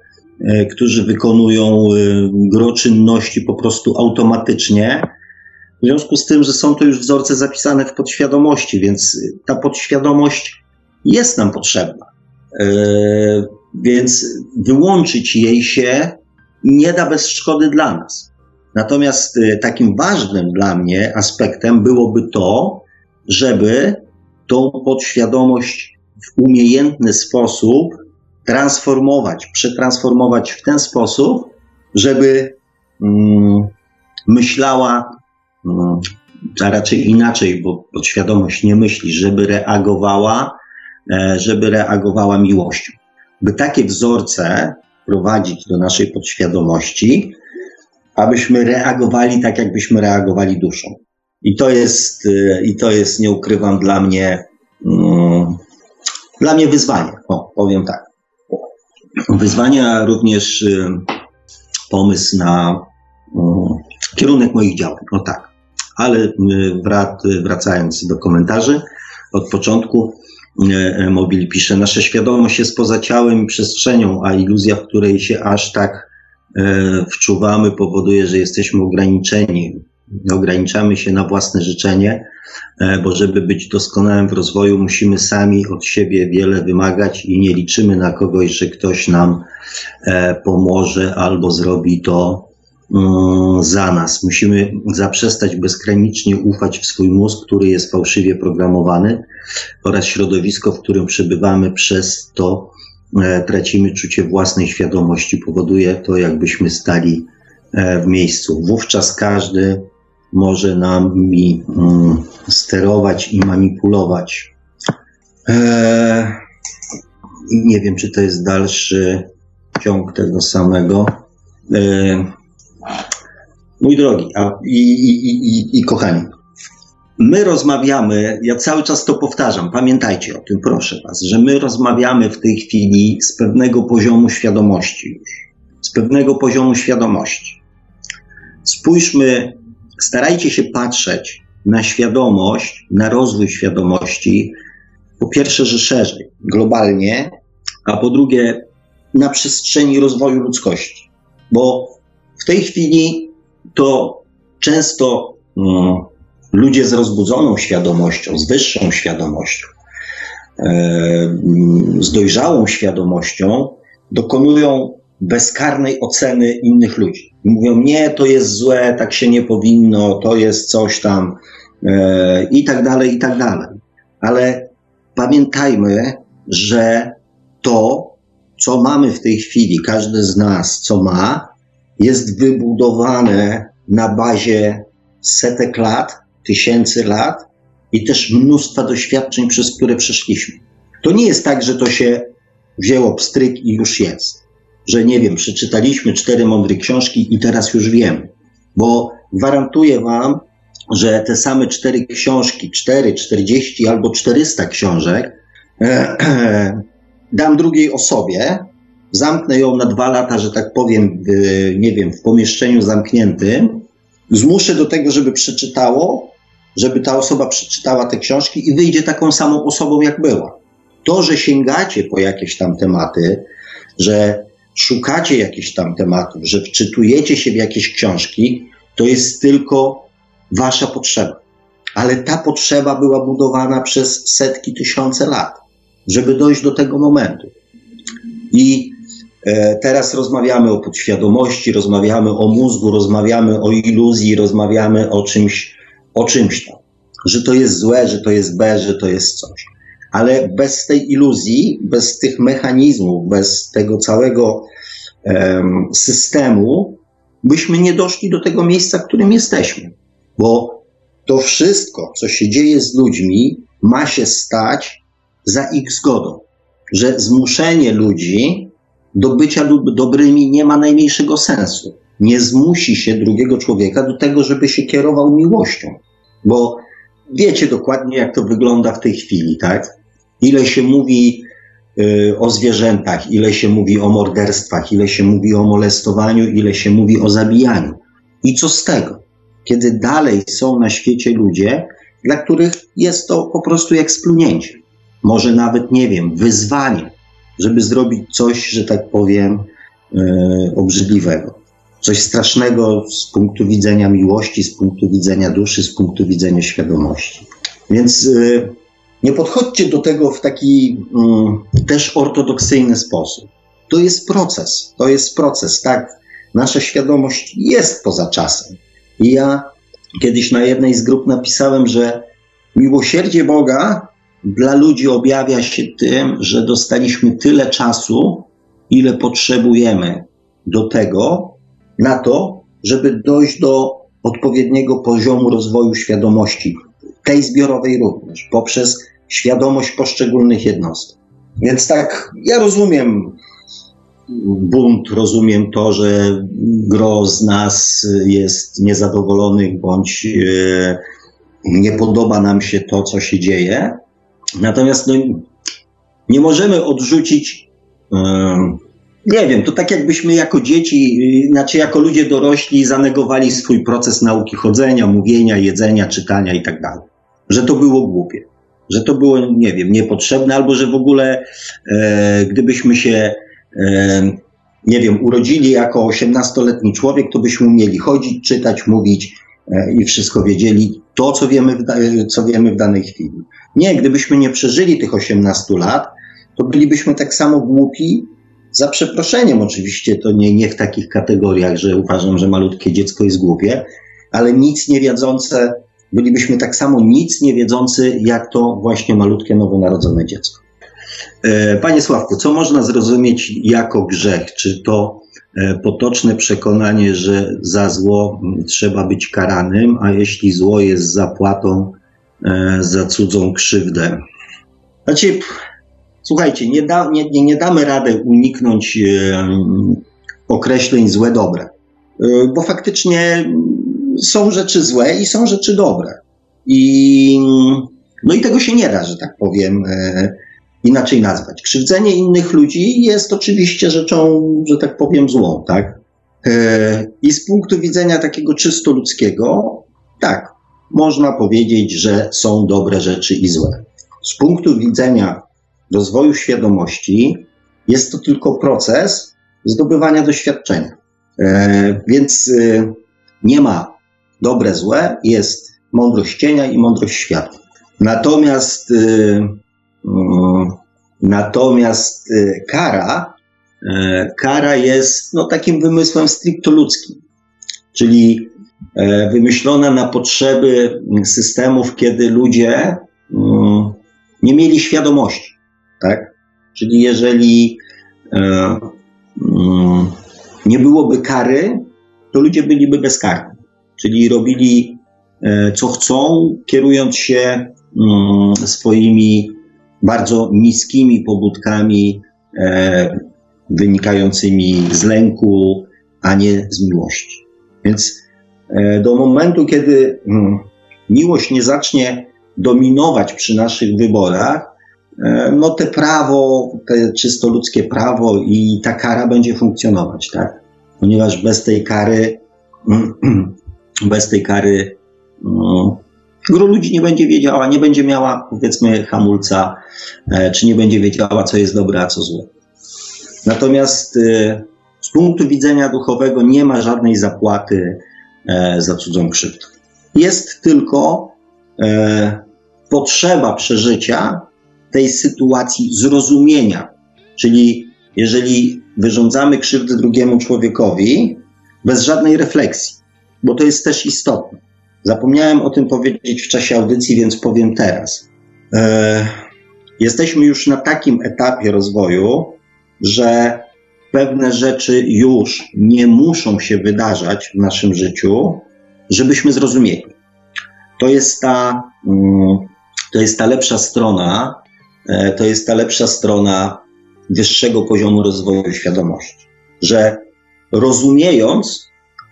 którzy wykonują e, gro czynności po prostu automatycznie. W związku z tym, że są to już wzorce zapisane w podświadomości, więc ta podświadomość jest nam potrzebna. Więc wyłączyć jej się nie da bez szkody dla nas. Natomiast takim ważnym dla mnie aspektem byłoby to, żeby tą podświadomość w umiejętny sposób transformować, przetransformować w ten sposób, żeby mm, myślała, mm, a raczej inaczej, bo podświadomość nie myśli, żeby reagowała, e, żeby reagowała miłością. By takie wzorce prowadzić do naszej podświadomości, abyśmy reagowali tak, jakbyśmy reagowali duszą. I to jest, e, i to jest, nie ukrywam, dla mnie mm, dla mnie wyzwanie, o, powiem tak. Wyzwania również y, pomysł na y, kierunek moich działań, no tak. Ale y, wrac, wracając do komentarzy, od początku Mobil pisze, nasza świadomość jest poza ciałem i przestrzenią, a iluzja, w której się aż tak wczuwamy, powoduje, że jesteśmy ograniczeni. Ograniczamy się na własne życzenie, E, bo żeby być doskonałym w rozwoju, musimy sami od siebie wiele wymagać i nie liczymy na kogoś, że ktoś nam e, pomoże albo zrobi to mm, za nas. Musimy zaprzestać bezgranicznie ufać w swój mózg, który jest fałszywie programowany oraz środowisko, w którym przebywamy, przez to e, tracimy czucie własnej świadomości. Powoduje to, jakbyśmy stali w miejscu. Wówczas każdy może nami mm, sterować i manipulować. Eee, nie wiem, czy to jest dalszy ciąg tego samego. Eee, mój drogi a, i, i, i, i kochani, my rozmawiamy, ja cały czas to powtarzam, pamiętajcie o tym, proszę Was, że my rozmawiamy w tej chwili z pewnego poziomu świadomości z pewnego poziomu świadomości. Spójrzmy starajcie się patrzeć na świadomość, na rozwój świadomości, po pierwsze, że szerzej, globalnie, a po drugie, na przestrzeni rozwoju ludzkości. Bo w tej chwili to często mm, ludzie z rozbudzoną świadomością, z wyższą świadomością, e, mm, z dojrzałą świadomością dokonują bezkarnej oceny innych ludzi. Mówią, nie, to jest złe, tak się nie powinno, to jest coś tam e, i tak dalej, i tak dalej. Ale pamiętajmy, że to, co mamy w tej chwili, każdy z nas, co ma, jest wybudowane na bazie setek lat, tysięcy lat i też mnóstwa doświadczeń, przez które przeszliśmy. To nie jest tak, że to się wzięło pstryk i już jest. Że nie wiem, przeczytaliśmy cztery mądre książki i teraz już wiemy. Bo gwarantuję Wam, że te same cztery książki, cztery, czterdzieści albo czterysta książek e, e, dam drugiej osobie, zamknę ją na dwa lata, że tak powiem, nie wiem, w pomieszczeniu zamkniętym, zmuszę do tego, żeby przeczytało, żeby ta osoba przeczytała te książki i wyjdzie taką samą osobą, jak była. To, że sięgacie po jakieś tam tematy, że szukacie jakichś tam tematów, że wczytujecie się w jakieś książki, to jest tylko wasza potrzeba. Ale ta potrzeba była budowana przez setki, tysiące lat, żeby dojść do tego momentu. I e, teraz rozmawiamy o podświadomości, rozmawiamy o mózgu, rozmawiamy o iluzji, rozmawiamy o czymś, o czymś tam. Że to jest złe, że to jest B, że to jest coś. Ale bez tej iluzji, bez tych mechanizmów, bez tego całego um, systemu, byśmy nie doszli do tego miejsca, w którym jesteśmy. Bo to wszystko, co się dzieje z ludźmi, ma się stać za ich zgodą. Że zmuszenie ludzi do bycia dobrymi nie ma najmniejszego sensu. Nie zmusi się drugiego człowieka do tego, żeby się kierował miłością. Bo wiecie dokładnie, jak to wygląda w tej chwili, tak? Ile się mówi y, o zwierzętach, ile się mówi o morderstwach, ile się mówi o molestowaniu, ile się mówi o zabijaniu. I co z tego? kiedy dalej są na świecie ludzie, dla których jest to po prostu jak splunięcie. Może nawet, nie wiem, wyzwanie, żeby zrobić coś, że tak powiem, yy, obrzydliwego. Coś strasznego z punktu widzenia miłości, z punktu widzenia duszy, z punktu widzenia świadomości. Więc yy, nie podchodźcie do tego w taki yy, też ortodoksyjny sposób. To jest proces, to jest proces, tak? Nasza świadomość jest poza czasem. I ja kiedyś na jednej z grup napisałem, że miłosierdzie Boga dla ludzi objawia się tym, że dostaliśmy tyle czasu, ile potrzebujemy do tego, na to, żeby dojść do odpowiedniego poziomu rozwoju świadomości, tej zbiorowej również, poprzez świadomość poszczególnych jednostek. Więc tak, ja rozumiem bunt, rozumiem to, że gro z nas jest niezadowolonych bądź e, nie podoba nam się to, co się dzieje. Natomiast no, nie możemy odrzucić, e, nie wiem, to tak jakbyśmy jako dzieci, znaczy jako ludzie dorośli zanegowali swój proces nauki chodzenia, mówienia, jedzenia, czytania i tak. Że to było głupie. Że to było, nie wiem, niepotrzebne, albo że w ogóle e, gdybyśmy się nie wiem, urodzili jako 18-letni człowiek, to byśmy umieli chodzić, czytać, mówić e, i wszystko wiedzieli, to, co wiemy, w, co wiemy w danej chwili. Nie, gdybyśmy nie przeżyli tych 18 lat, to bylibyśmy tak samo głupi, za przeproszeniem oczywiście, to nie, nie w takich kategoriach, że uważam, że malutkie dziecko jest głupie, ale nic nie wiedzące, bylibyśmy tak samo nic nie wiedzący, jak to właśnie malutkie nowonarodzone dziecko. E, panie Sławku, co można zrozumieć jako grzech? Czy to e, potoczne przekonanie, że za zło trzeba być karanym, a jeśli zło jest zapłatą e, za cudzą krzywdę? Znaczy, słuchajcie, nie, da, nie, nie, nie damy rady uniknąć określeń złe, dobre, bo faktycznie są rzeczy złe i są rzeczy dobre. I, no i tego się nie da, że tak powiem, inaczej nazwać. Krzywdzenie innych ludzi jest oczywiście rzeczą, że tak powiem, złą, tak? E, I z punktu widzenia takiego czysto ludzkiego, tak, można powiedzieć, że są dobre rzeczy i złe. Z punktu widzenia rozwoju świadomości, jest to tylko proces zdobywania doświadczenia. E, więc e, nie ma dobre, złe, jest mądrość cienia i mądrość światła. Natomiast Mm, natomiast y, kara, y, kara jest no, takim wymysłem stricto ludzkim, czyli wymyślona na potrzeby systemów, kiedy ludzie mm, nie mieli świadomości, tak? Czyli jeżeli mm, nie byłoby kary, to ludzie byliby bezkarni. Czyli robili e, co chcą, kierując się mm, swoimi bardzo niskimi pobudkami e, wynikającymi z lęku, a nie z miłości. Więc e, do momentu, kiedy mm, miłość nie zacznie dominować przy naszych wyborach, no te prawo, te czysto ludzkie prawo i ta kara będzie funkcjonować, tak? Ponieważ bez tej kary, bez tej kary, no, gro ludzi nie będzie wiedziała, nie będzie miała, powiedzmy, hamulca, e, czy nie będzie wiedziała, co jest dobre, a co złe. Natomiast e, z punktu widzenia duchowego nie ma żadnej zapłaty za cudzą krzywdę. Jest tylko potrzeba przeżycia tej sytuacji zrozumienia. Czyli jeżeli wyrządzamy krzywdę drugiemu człowiekowi bez żadnej refleksji, bo to jest też istotne. Zapomniałem o tym powiedzieć w czasie audycji, więc powiem teraz. E, jesteśmy już na takim etapie rozwoju, że pewne rzeczy już nie muszą się wydarzać w naszym życiu, żebyśmy zrozumieli. To jest ta mm, to jest ta lepsza strona, e, to jest ta lepsza strona wyższego poziomu rozwoju świadomości, że rozumiejąc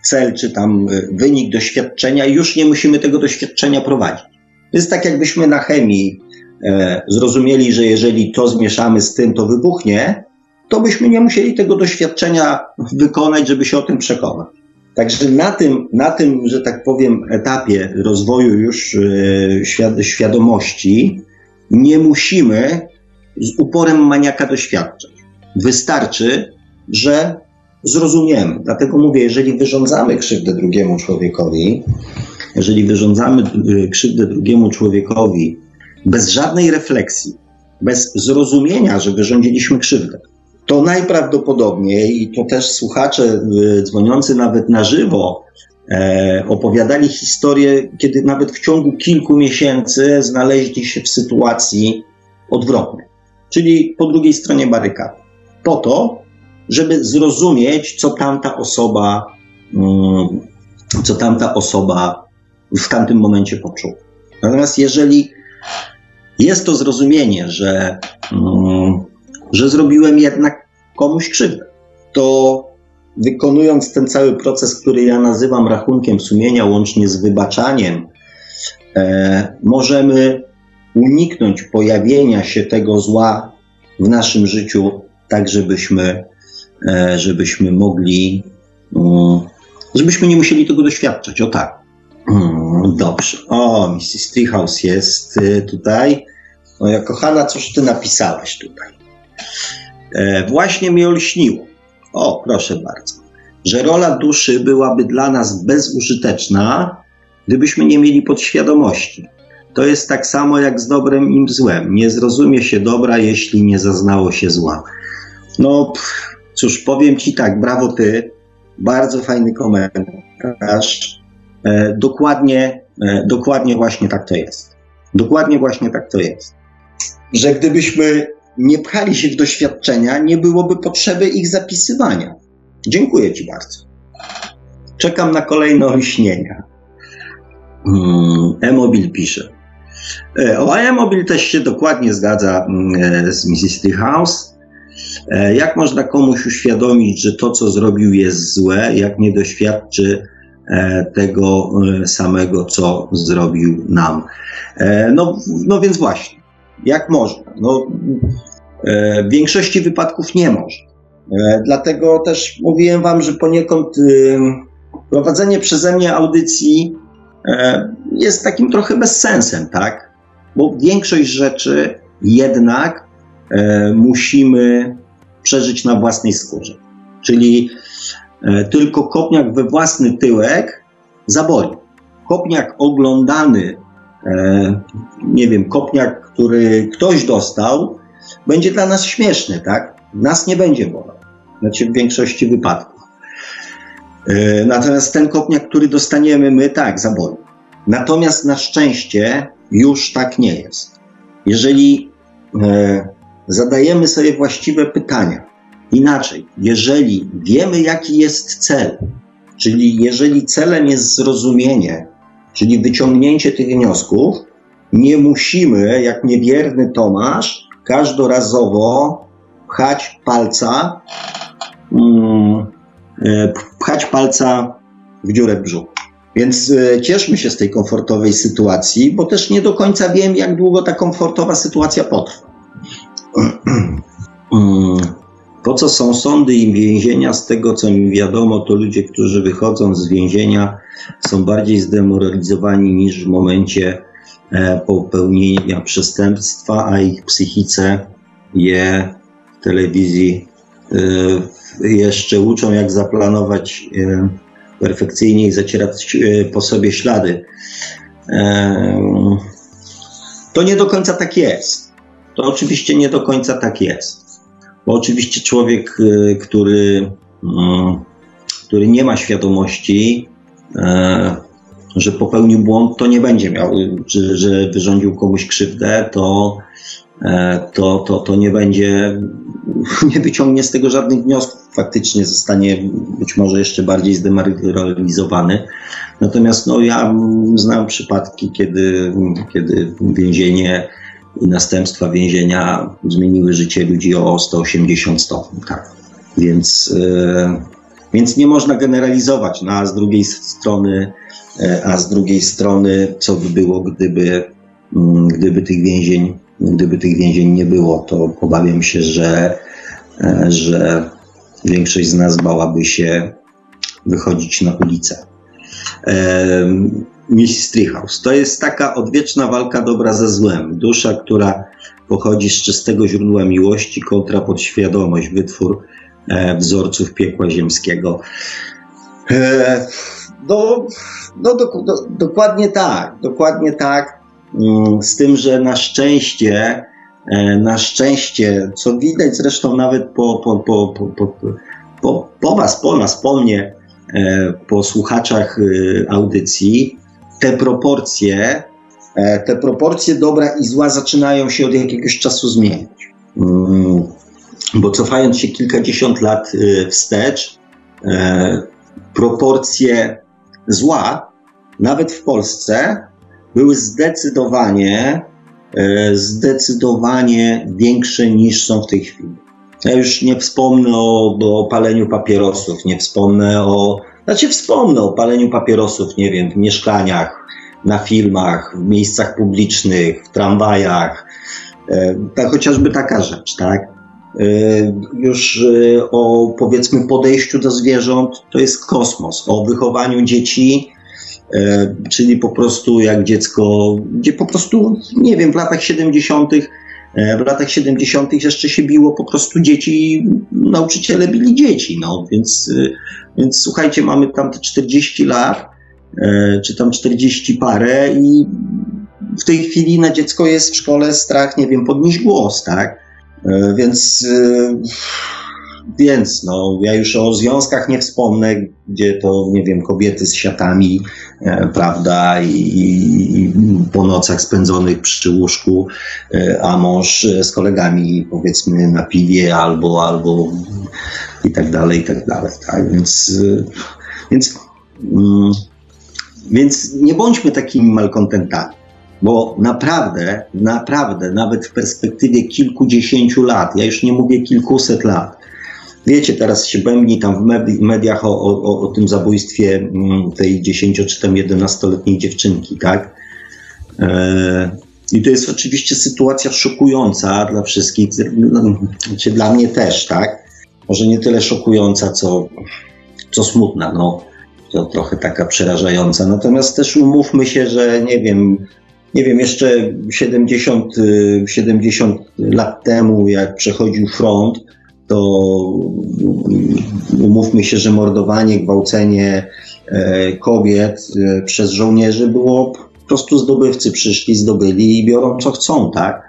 cel czy tam e, wynik doświadczenia, już nie musimy tego doświadczenia prowadzić. To jest tak, jakbyśmy na chemii e, zrozumieli, że jeżeli to zmieszamy z tym, to wybuchnie, to byśmy nie musieli tego doświadczenia wykonać, żeby się o tym przekonać. Także na tym, na tym, że tak powiem, etapie rozwoju już e, świadomości nie musimy z uporem maniaka doświadczać. Wystarczy, że zrozumiemy. Dlatego mówię, jeżeli wyrządzamy krzywdę drugiemu człowiekowi, jeżeli wyrządzamy e, krzywdę drugiemu człowiekowi bez żadnej refleksji, bez zrozumienia, że wyrządziliśmy krzywdę, to najprawdopodobniej, i to też słuchacze y, dzwoniący nawet na żywo e, opowiadali historię, kiedy nawet w ciągu kilku miesięcy znaleźli się w sytuacji odwrotnej, czyli po drugiej stronie barykady. Po to, żeby zrozumieć, co tamta osoba, mm, co tamta osoba w tamtym momencie poczuła. Natomiast jeżeli jest to zrozumienie, że mm, że zrobiłem jednak komuś krzywdę. To wykonując ten cały proces, który ja nazywam rachunkiem sumienia, łącznie z wybaczaniem, e, możemy uniknąć pojawienia się tego zła w naszym życiu, tak żebyśmy, żebyśmy mogli, um, żebyśmy nie musieli tego doświadczać. O tak. Hmm, dobrze. O, Mrs. Treehouse jest y, tutaj. Moja kochana, coś ty napisałaś tutaj. E, właśnie mi olśniło. O, proszę bardzo. Że rola duszy byłaby dla nas bezużyteczna, gdybyśmy nie mieli podświadomości. To jest tak samo jak z dobrem i złem. Nie zrozumie się dobra, jeśli nie zaznało się zła. No, pff, cóż, powiem ci tak, brawo ty. Bardzo fajny komentarz. E, dokładnie, e, dokładnie właśnie tak to jest. Dokładnie właśnie tak to jest. Że gdybyśmy nie pchali się w doświadczenia, nie byłoby potrzeby ich zapisywania. Dziękuję Ci bardzo. Czekam na kolejne olśnienia. Hmm, E-Mobil pisze. E, o E-Mobil też się dokładnie zgadza mm, e, z Mrs. House. E, jak można komuś uświadomić, że to, co zrobił, jest złe, jak nie doświadczy tego samego, co zrobił nam? No, no więc właśnie, jak można? No, E, w większości wypadków nie może. E, dlatego też mówiłem Wam, że poniekąd prowadzenie przeze mnie audycji e, jest takim trochę bezsensem, tak? Bo większość rzeczy jednak musimy przeżyć na własnej skórze. Czyli tylko kopniak we własny tyłek zaboli. Kopniak oglądany, nie wiem, kopniak, który ktoś dostał, będzie dla nas śmieszny, tak? Nas nie będzie bolał. Znaczy w większości wypadków. E, natomiast ten kopniak, który dostaniemy my, tak, zaboli. Natomiast na szczęście już tak nie jest. jeżeli e, zadajemy sobie właściwe pytania, inaczej, jeżeli wiemy, jaki jest cel, czyli jeżeli celem jest zrozumienie, czyli wyciągnięcie tych wniosków, nie musimy, jak niewierny Tomasz, każdorazowo pchać palca, mm, e, pchać palca w dziurę w brzuchu. Więc e, cieszmy się z tej komfortowej sytuacji, bo też nie do końca wiem, jak długo ta komfortowa sytuacja potrwa. Mm, po co są sądy i więzienia? Z tego, co mi wiadomo, to ludzie, którzy wychodzą z więzienia, są bardziej zdemoralizowani niż w momencie e, popełnienia przestępstwa, a ich psychice je w telewizji e, jeszcze uczą, jak zaplanować perfekcyjnie i zacierać e, po sobie ślady. To nie do końca tak jest. To oczywiście nie do końca tak jest. Bo oczywiście człowiek, e, który, mm, który nie ma świadomości, e, że popełnił błąd, to nie będzie miał, że, że wyrządził komuś krzywdę, to, to, to, to nie będzie nie wyciągnie z tego żadnych wniosków. Faktycznie zostanie być może jeszcze bardziej zdemoralizowany. Natomiast no, ja znam przypadki, kiedy, kiedy więzienie i następstwa więzienia zmieniły życie ludzi o 180 stopni. Tak. Więc, e, więc nie można generalizować. No, a z drugiej strony, e, a z drugiej strony, co by było, gdyby, mm, gdyby tych więzień Gdyby tych więzień nie było, to obawiam się, że, e, że większość z nas bałaby się wychodzić na ulicę. Mrs. Treehouse. To jest taka odwieczna walka dobra ze złem. Dusza, która pochodzi z czystego źródła miłości kontra podświadomość, wytwór e, wzorców piekła ziemskiego. E, no, no do, do, dokładnie tak, dokładnie tak. Mm, z tym, że na szczęście, e, na szczęście, co widać zresztą nawet po, po, po, po, po, po Was, po nas, po mnie, e, po słuchaczach e, audycji, te proporcje, te proporcje dobra i zła zaczynają się od jakiegoś czasu zmieniać. Mm, bo cofając się kilkadziesiąt lat wstecz, proporcje zła, nawet w Polsce, były zdecydowanie, e, zdecydowanie większe niż są w tej chwili. Ja już nie wspomnę o, o paleniu papierosów, nie wspomnę o, znaczy wspomnę o paleniu papierosów, nie wiem, w mieszkaniach, na filmach, w miejscach publicznych, w tramwajach, e, tak, chociażby taka rzecz, tak? E, już o powiedzmy podejściu do zwierząt to jest kosmos, o wychowaniu dzieci E, czyli po prostu jak dziecko, gdzie po prostu, nie wiem, w latach 70., e, w latach 70. jeszcze się biło po prostu dzieci, nauczyciele bili dzieci, no więc, e, więc słuchajcie, mamy tam te 40 lat, czy tam 40 parę i w tej chwili na dziecko jest w szkole strach, nie wiem, podnieść głos, tak? Więc więc no, ja już o związkach nie wspomnę, gdzie to, nie wiem, kobiety z siatami, e, prawda, i, i, po nocach spędzonych przy łóżku, e, a mąż z kolegami, powiedzmy, na piwie albo, albo i tak dalej, i tak dalej, tak, więc, e, więc, mm, więc nie bądźmy takimi malkontentami. Bo naprawdę, naprawdę, nawet w perspektywie kilkudziesięciu lat, ja już nie mówię kilkuset lat, Wiecie, teraz się bębni tam w mediach o, o, o tym zabójstwie mm, tej 10 czy tam 11-letniej dziewczynki, tak? E, I to jest oczywiście sytuacja szokująca dla wszystkich, no, znaczy dla mnie też, tak? Może nie tyle szokująca, co, co smutna, no. To trochę taka przerażająca. Natomiast też umówmy się, że nie wiem, nie wiem, jeszcze 70, 70 lat temu, jak przechodził front, to umówmy się, że mordowanie, gwałcenie e, kobiet e, przez żołnierzy było po prostu zdobywcy przyszli, zdobyli i biorą co chcą, tak?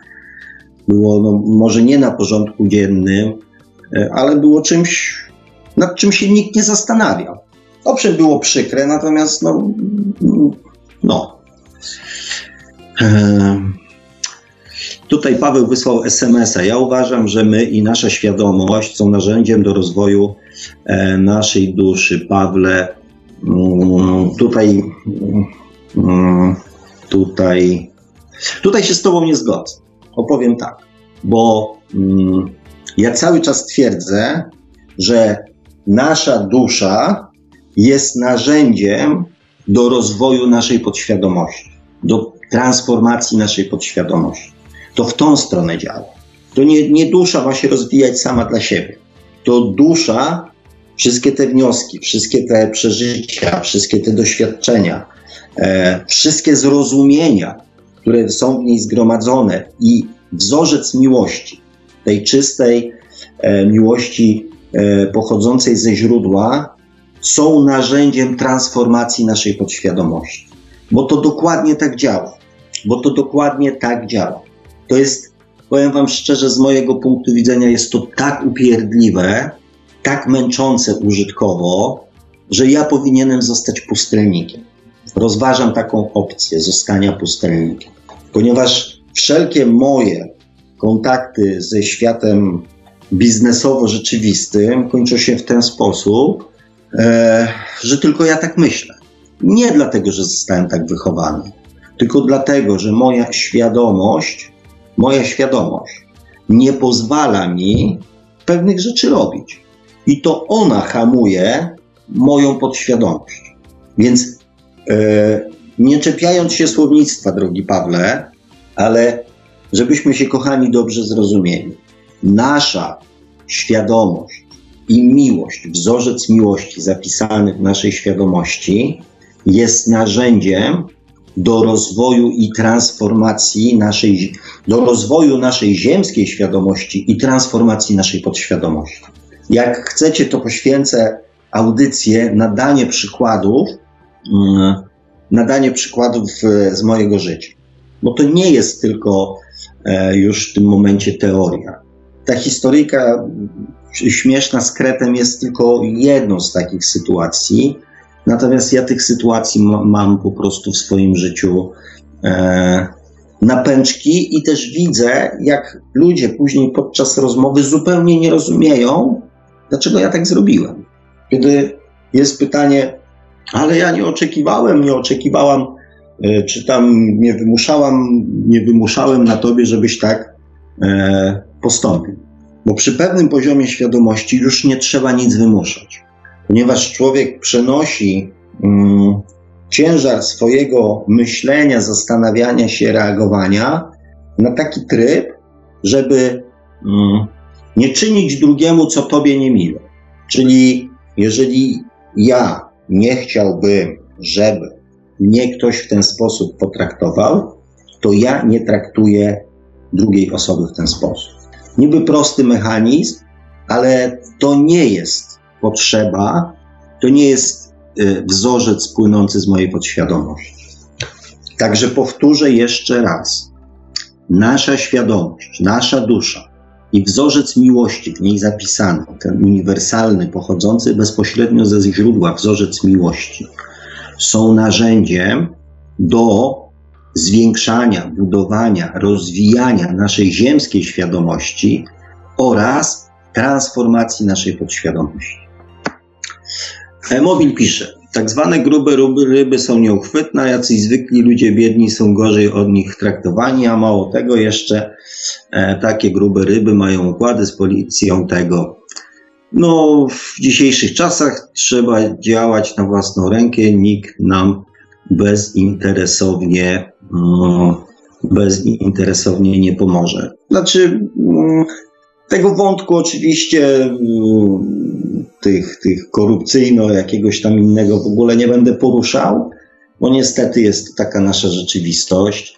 Było no, może nie na porządku dziennym, e, ale było czymś, nad czym się nikt nie zastanawiał. Owszem, było przykre, natomiast no, no. Tutaj Paweł wysłał SMS-a. Ja uważam, że my i nasza świadomość są narzędziem do rozwoju e, naszej duszy. Pawle, mm, tutaj, mm, tutaj, tutaj się z Tobą nie zgodzę. Opowiem tak, bo mm, ja cały czas twierdzę, że nasza dusza jest narzędziem do rozwoju naszej podświadomości, do transformacji naszej podświadomości. To w tą stronę działa. To nie, nie dusza ma się rozwijać sama dla siebie. To dusza, wszystkie te wnioski, wszystkie te przeżycia, wszystkie te doświadczenia, e, wszystkie zrozumienia, które są w niej zgromadzone i wzorzec miłości, tej czystej e, miłości e, pochodzącej ze źródła, są narzędziem transformacji naszej podświadomości. Bo to dokładnie tak działa. Bo to dokładnie tak działa. To jest, powiem Wam szczerze, z mojego punktu widzenia, jest to tak upierdliwe, tak męczące użytkowo, że ja powinienem zostać pustelnikiem. Rozważam taką opcję zostania pustelnikiem, ponieważ wszelkie moje kontakty ze światem biznesowo-rzeczywistym kończą się w ten sposób, e, że tylko ja tak myślę. Nie dlatego, że zostałem tak wychowany, tylko dlatego, że moja świadomość, moja świadomość nie pozwala mi pewnych rzeczy robić. I to ona hamuje moją podświadomość. Więc e, nie czepiając się słownictwa, drogi Pawle, ale żebyśmy się, kochani, dobrze zrozumieli. Nasza świadomość i miłość, wzorzec miłości zapisany w naszej świadomości jest narzędziem do rozwoju i transformacji naszej, do rozwoju naszej ziemskiej świadomości i transformacji naszej podświadomości. Jak chcecie, to poświęcę audycję na danie przykładów, mm, na danie przykładów z mojego życia. Bo to nie jest tylko e, już w tym momencie teoria. Ta historyjka śmieszna z Kretem jest tylko jedną z takich sytuacji, natomiast ja tych sytuacji mam po prostu w swoim życiu e, napęczki i też widzę, jak ludzie później podczas rozmowy zupełnie nie rozumieją, dlaczego ja tak zrobiłem. Kiedy jest pytanie, ale ja nie oczekiwałem, nie oczekiwałam, e, czy tam nie wymuszałam, nie wymuszałem na tobie, żebyś tak e, postąpił. Bo przy pewnym poziomie świadomości już nie trzeba nic wymuszać, ponieważ człowiek przenosi mm, ciężar swojego myślenia, zastanawiania się, reagowania na taki tryb, żeby mm, nie czynić drugiemu, co tobie nie miło. Czyli jeżeli ja nie chciałbym, żeby mnie ktoś w ten sposób potraktował, to ja nie traktuję drugiej osoby w ten sposób. Niby prosty mechanizm, ale to nie jest potrzeba, to nie jest y, wzorzec płynący z mojej podświadomości. Także powtórzę jeszcze raz. Nasza świadomość, nasza dusza i wzorzec miłości w niej zapisany, ten uniwersalny, pochodzący bezpośrednio ze źródła wzorzec miłości, są narzędziem do zwiększania, budowania, rozwijania naszej ziemskiej świadomości oraz transformacji naszej podświadomości. Mobil pisze, tak zwane grube ryby, są nieuchwytne, jacyś zwykli ludzie biedni są gorzej od nich traktowani, a mało tego jeszcze e, takie grube ryby mają układy z policją tego. No, w dzisiejszych czasach trzeba działać na własną rękę, nikt nam bezinteresownie, mm, bezinteresownie nie pomoże. Znaczy, mm, tego wątku oczywiście mm, tych, tych korupcyjno jakiegoś tam innego w ogóle nie będę poruszał, bo niestety jest taka nasza rzeczywistość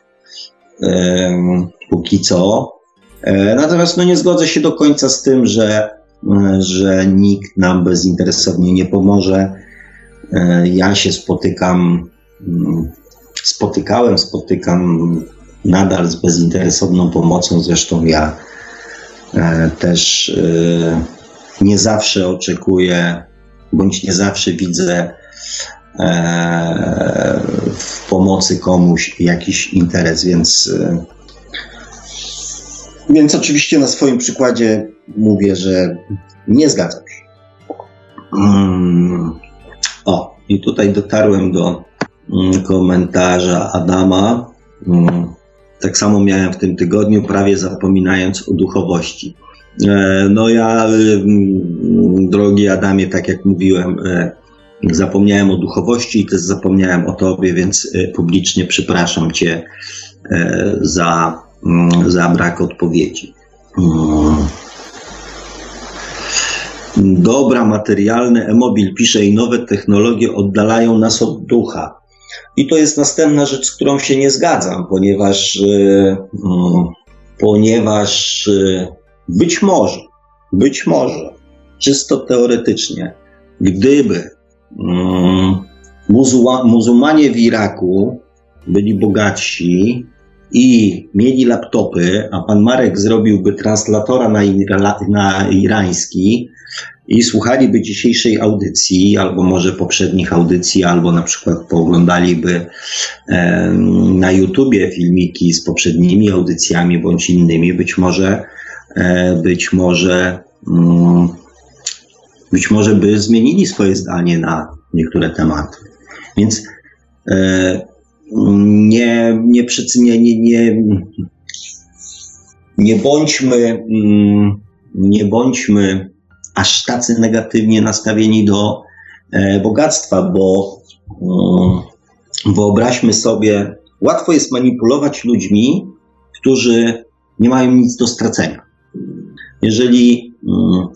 póki co. E, natomiast no nie zgodzę się do końca z tym, że, że nikt nam bezinteresownie nie pomoże. E, ja się spotykam, mm, spotykałem, spotykam nadal z bezinteresowną pomocą. Zresztą ja e, też nie zawsze oczekuję, bądź nie zawsze widzę e, w pomocy komuś jakiś interes, więc e, Więc oczywiście na swoim przykładzie mówię, że nie zgadzam się. Mm. O, i tutaj dotarłem do mm, komentarza Adama. Mm. Tak samo miałem w tym tygodniu, prawie zapominając o duchowości. E, no ja, drogi Adamie, tak jak mówiłem, e, zapomniałem o duchowości i też zapomniałem o Tobie, więc e, publicznie przepraszam Cię za, za brak odpowiedzi. Dobra, materialny e-mobil pisze i nowe technologie oddalają nas od ducha. I to jest następna rzecz, z którą się nie zgadzam, ponieważ, ponieważ być może, być może, czysto teoretycznie, gdyby mm, muzułmanie w Iraku byli bogatsi i mieli laptopy, a pan Marek zrobiłby translatora na, na irański i słuchaliby dzisiejszej audycji, albo może poprzednich audycji, albo na przykład pooglądaliby e, na YouTubie filmiki z poprzednimi audycjami bądź innymi, być może być może, mm, być może by zmienili swoje zdanie na niektóre tematy. Więc e, nie, nie, nie, nie, nie, nie bądźmy, mm, nie bądźmy aż tacy negatywnie nastawieni do e, bogactwa, bo mm, wyobraźmy sobie, łatwo jest manipulować ludźmi, którzy nie mają nic do stracenia. Jeżeli mm,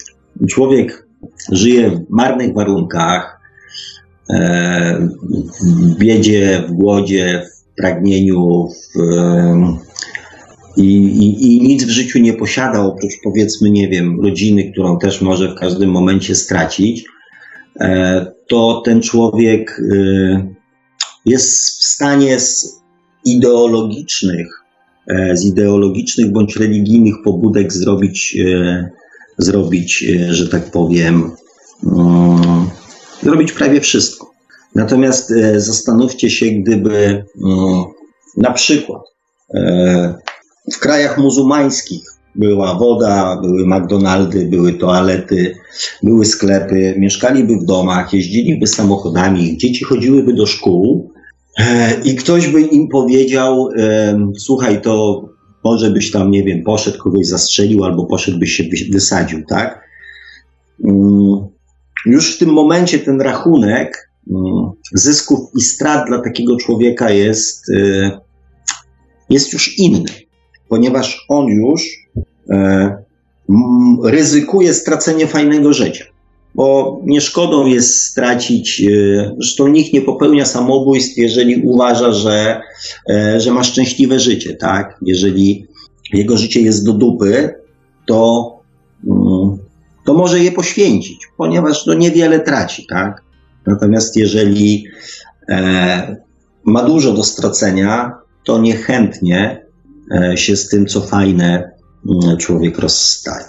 człowiek żyje w marnych warunkach, e, w biedzie, w głodzie, w pragnieniu, w, i, i, i, nic w życiu nie posiada, oprócz powiedzmy, nie wiem, rodziny, którą też może w każdym momencie stracić, e, to ten człowiek e, jest w stanie z ideologicznych z ideologicznych bądź religijnych pobudek zrobić, e, zrobić, e, że tak powiem, mm, zrobić prawie wszystko. Natomiast zastanówcie się, gdyby mm, na przykład w krajach muzułmańskich była woda, były McDonaldy, były toalety, były sklepy, mieszkaliby w domach, jeździliby samochodami, dzieci chodziłyby do szkół, E, I ktoś by im powiedział, słuchaj, to może byś tam, nie wiem, poszedł, kogoś zastrzelił, albo poszedł byś się wysadził, tak? Mm, już w tym momencie ten rachunek mm, zysków i strat dla takiego człowieka jest, e, jest już inny, ponieważ on już e, ryzykuje stracenie fajnego życia bo nie szkodą jest stracić, e, zresztą nikt nie popełnia samobójstw, jeżeli uważa, że, e, że ma szczęśliwe życie, tak? Jeżeli jego życie jest do dupy, to, mm, to może je poświęcić, ponieważ to niewiele traci, tak? Natomiast jeżeli e, ma dużo do stracenia, to niechętnie się z tym, co fajne, mm, człowiek rozstaje.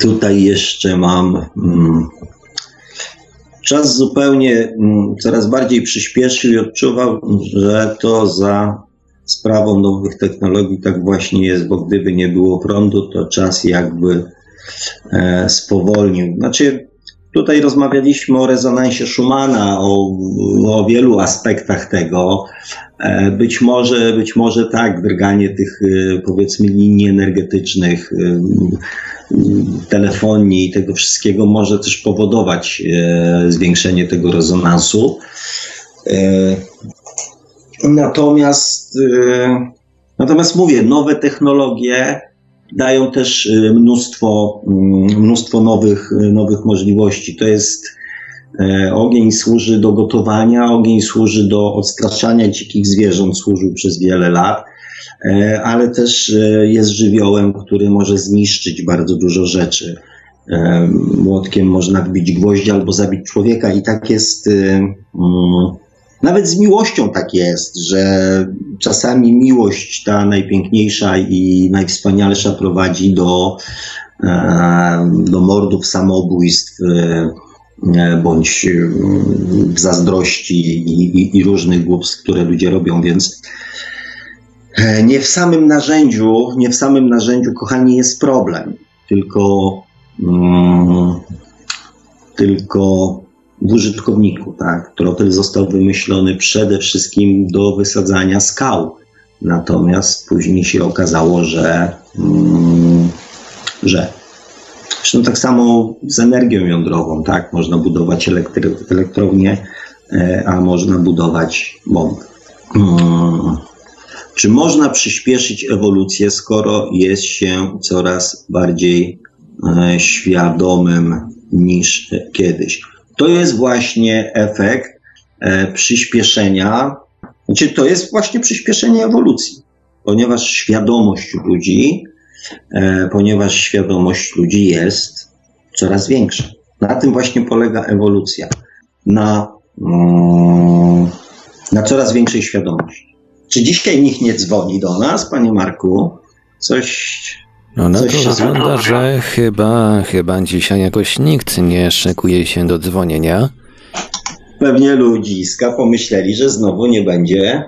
Tutaj jeszcze mam. Mm, czas zupełnie mm, coraz bardziej przyspieszył i odczuwam, że to za sprawą nowych technologii tak właśnie jest, bo gdyby nie było prądu, to czas jakby e, spowolnił. Znaczy, tutaj rozmawialiśmy o rezonansie Schumana, o, o wielu aspektach tego. E, być może, być może tak, drganie tych e, powiedzmy linii energetycznych, telefonii i tego wszystkiego może też powodować e, zwiększenie tego rezonansu. E, natomiast, e, natomiast mówię, nowe technologie dają też mnóstwo, mnóstwo nowych, nowych możliwości. To jest Ogień służy do gotowania, ogień służy do odstraszania dzikich zwierząt, służył przez wiele lat. E, ale też e, jest żywiołem, który może zniszczyć bardzo dużo rzeczy. E, młotkiem można wbić gwoździe albo zabić człowieka, i tak jest. Mm, nawet z miłością tak jest, że czasami miłość ta najpiękniejsza i najwspanialsza prowadzi do, do mordów, samobójstw, bądź w zazdrości i, i, i różnych głupstw, które ludzie robią, więc nie w samym narzędziu, nie w samym narzędziu, kochani, jest problem, tylko, mm, tylko w użytkowniku, tak? Trotel został wymyślony przede wszystkim do wysadzania skał. Natomiast później się okazało, że, mm, że zresztą tak samo z energią jądrową, tak? Można budować elektry, elektrownie, a można budować bomby. Mm. Czy można przyspieszyć ewolucję, skoro jest się coraz bardziej e, świadomym niż kiedyś? To jest właśnie efekt e, przyspieszenia, znaczy to jest właśnie przyspieszenie ewolucji, ponieważ świadomość ludzi, ponieważ świadomość ludzi jest coraz większa. Na tym właśnie polega ewolucja. Na, mm, na coraz większej świadomości. Czy dzisiaj nikt nie dzwoni do nas, panie Marku? Coś. No na to wygląda, że chyba, chyba dzisiaj jakoś nikt nie szykuje się do dzwonienia. Pewnie ludziska pomyśleli, że znowu nie będzie,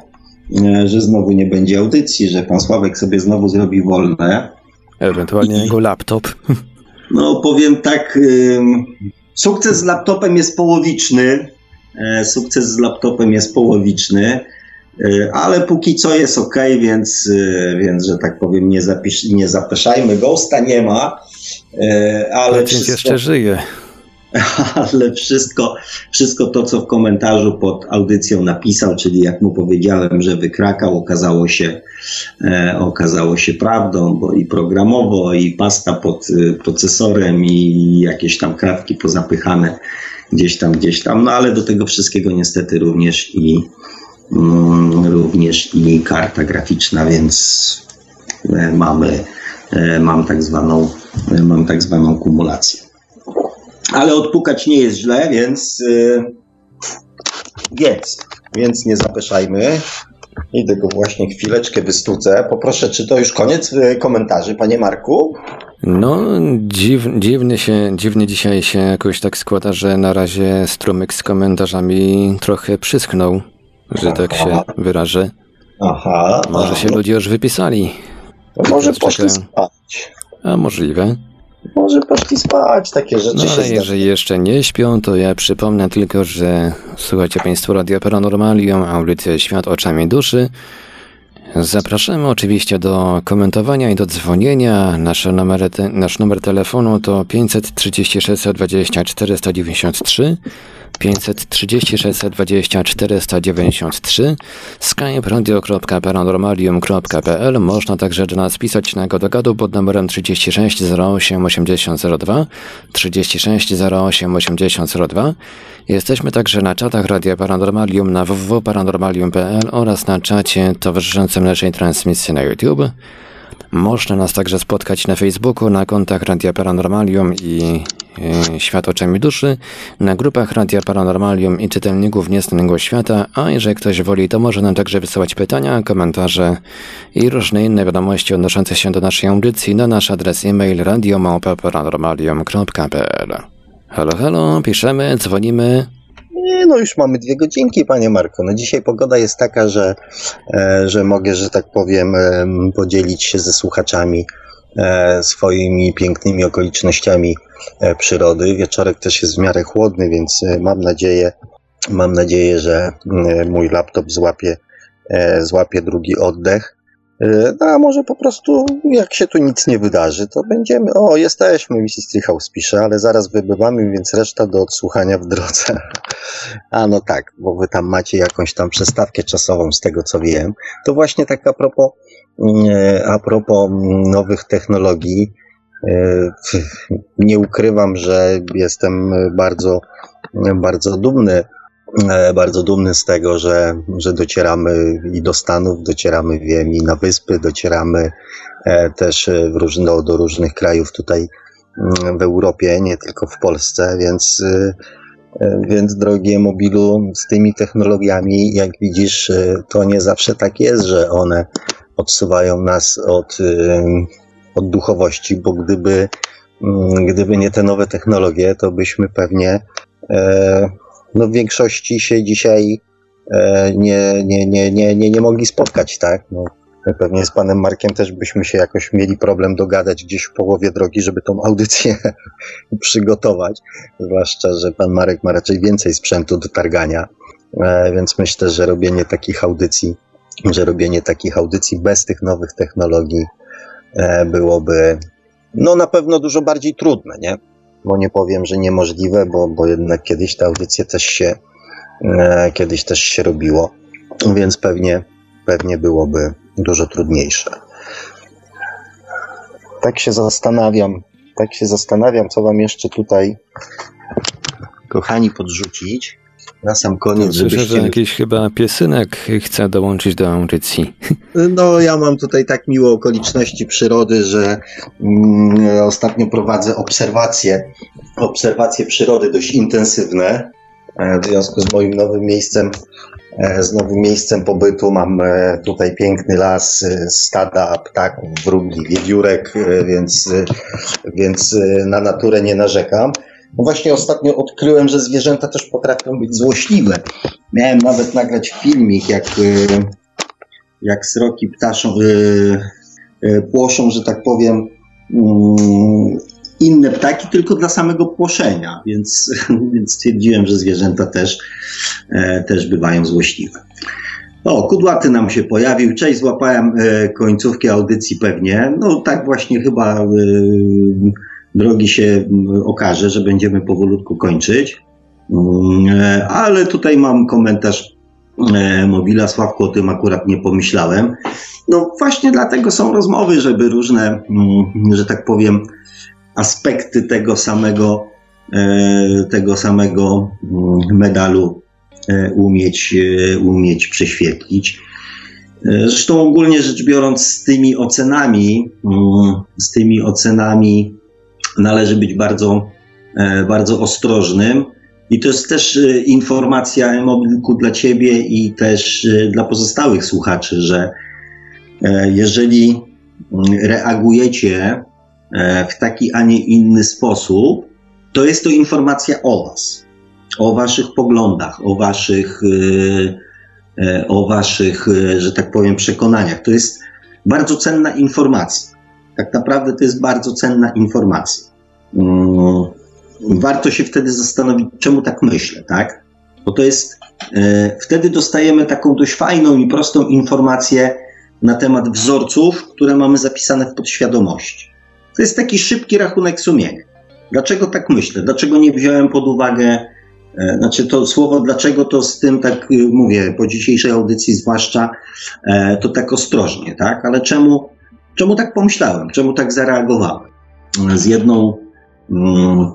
e, że znowu nie będzie audycji, że pan Sławek sobie znowu zrobi wolne. Ewentualnie I, jego laptop. No powiem tak, sukces z laptopem jest połowiczny. E, sukces z laptopem jest połowiczny. E, ale póki co jest ok, więc, e, więc że tak powiem, nie, zapisz, nie zapeszajmy. Ghosta nie ma, e, ale. wszystko, jeszcze żyje. Ale wszystko, wszystko to, co w komentarzu pod audycją napisał, czyli jak mu powiedziałem, że wykrakał, okazało się, okazało się prawdą, bo i programowo, i pasta pod procesorem, i jakieś tam krawki pozapychane gdzieś tam, gdzieś tam. No ale do tego wszystkiego niestety również i Mm, również i karta graficzna, więc e, mamy, e, mam tak zwaną, e, mam tak zwaną kumulację. Ale odpukać nie jest źle, więc, więc, więc nie zapeszajmy. Idę go właśnie chwileczkę wystudzę. Poproszę, czy to już koniec komentarzy, panie Marku? No, dziw, dziwnie, się, dziwnie dzisiaj się jakoś tak składa, że na razie strumyk z komentarzami trochę przyschnął że tak się wyrażę. Aha. Może się ludzie już wypisali. To może poszli spać. A możliwe. Może poszli spać, takie rzeczy no, ale się jeżeli jeszcze nie śpią, to ja przypomnę tylko, że słuchacie Państwo Radio Paranormalium, audycję Świat oczami duszy. Zapraszamy oczywiście do komentowania i do dzwonienia. Nasze numery te, nasz numer telefonu to 536 20 493 536 20 493 skype radio.paranormalium.pl Można także do nas pisać na godogadu pod numerem 36 08 8002 36 08 8002 Jesteśmy także na czatach Radia Paranormalium na www.paranormalium.pl oraz na czacie towarzyszącym naszej transmisji na YouTube. Można nas także spotkać na Facebooku, na kontach Radia Paranormalium i e, Świat oczami duszy, na grupach Radia Paranormalium i czytelników Niestanego Świata, a jeżeli ktoś woli, to może nam także wysyłać pytania, komentarze i różne inne wiadomości odnoszące się do naszej audycji na nasz adres e-mail radiomałpa.paranormalium.pl Halo, halo, piszemy, dzwonimy. Nie, no już mamy dwie godzinki, panie Marko. No dzisiaj pogoda jest taka, że, e, że mogę, że tak powiem, e, podzielić się ze słuchaczami e, swoimi pięknymi okolicznościami przyrody. Wieczorek też jest w miarę chłodny, więc mam nadzieję, mam nadzieję, że mój laptop złapie, złapie drugi oddech. No a może po prostu, jak się tu nic nie wydarzy, to będziemy. O, jesteśmy, Mrs. Treehouse pisze, ale zaraz wybywamy, więc reszta do odsłuchania w drodze. A no tak, bo wy tam macie jakąś tam przestawkę czasową, z tego co wiem. To właśnie tak a propos, a propos nowych technologii. Nie ukrywam, że jestem bardzo, bardzo dumny E, bardzo dumny z tego, że, że docieramy i do Stanów, docieramy wiem i na wyspy, docieramy e, też w różno, do różnych krajów tutaj mm, w Europie, nie tylko w Polsce, więc, e, więc drogie mobilu z tymi technologiami, jak widzisz, to nie zawsze tak jest, że one odsuwają nas od, od duchowości, bo gdyby, mm, gdyby nie te nowe technologie, to byśmy pewnie no w większości się dzisiaj nie, nie, nie, nie, nie, nie mogli spotkać, tak? No, pewnie z panem Markiem też byśmy się jakoś mieli problem dogadać gdzieś w połowie drogi, żeby tą audycję przygotować. Zwłaszcza, że pan Marek ma raczej więcej sprzętu do targania, więc myślę, że robienie takich audycji, że robienie takich audycji bez tych nowych technologii byłoby no na pewno dużo bardziej trudne, nie? Bo nie powiem, że niemożliwe, bo, bo jednak kiedyś te audycje też się e, kiedyś też się robiło, więc pewnie, pewnie byłoby dużo trudniejsze. Tak się zastanawiam, tak się zastanawiam, co wam jeszcze tutaj, kochani, podrzucić na sam koniec, Słyszę, żebyście... że jakiś chyba piesynek chce dołączyć do audycji. No, ja mam tutaj tak miło okoliczności przyrody, że mm, ostatnio prowadzę obserwacje, obserwacje przyrody dość intensywne. E, w związku z moim nowym miejscem, e, z nowym miejscem pobytu mam e, tutaj piękny las, stada ptaków, wróbli, wiewiórek, więc, więc na naturę nie narzekam. No właśnie ostatnio odkryłem, że zwierzęta też potrafią być złośliwe. Miałem nawet nagrać filmik, jak, y, jak sroki ptaszą, y, y, płoszą, że tak powiem, mm, inne ptaki tylko dla samego płoszenia, więc, więc stwierdziłem, że zwierzęta też, e, też bywają złośliwe. O, kudłaty nam się pojawił. Cześć, złapałem e, końcówkę audycji pewnie. No tak właśnie chyba e, drogi się mm, okaże, że będziemy powolutku kończyć. Mm, e, ale tutaj mam komentarz e, Mobila. Sławku, o tym akurat nie pomyślałem. No właśnie dlatego są rozmowy, żeby różne, mm, że tak powiem, aspekty tego samego, e, tego samego medalu umieć, umieć prześwietlić. Zresztą ogólnie rzecz biorąc, z tymi ocenami, z tymi ocenami należy być bardzo, e, bardzo ostrożnym. I to jest też e, informacja mobilku dla Ciebie i też e, dla pozostałych słuchaczy, że jeżeli mm, reagujecie w taki, a nie inny sposób, to jest to informacja o Was, o Waszych poglądach, o Waszych, o Waszych, że tak powiem, przekonaniach. To jest bardzo cenna informacja. Tak naprawdę to jest bardzo cenna informacja. Mm, warto się wtedy zastanowić, czemu tak myślę, tak? Bo to jest, e, wtedy dostajemy taką dość fajną i prostą informację na temat wzorców, które mamy zapisane w podświadomości. To jest taki szybki rachunek sumienia. Dlaczego tak myślę? Dlaczego nie wziąłem pod uwagę, e, znaczy to słowo dlaczego to z tym tak y, mówię, po dzisiejszej audycji zwłaszcza, e, to tak ostrożnie, tak? Ale czemu, czemu tak pomyślałem? Czemu tak zareagowałem? Z jedną Mm,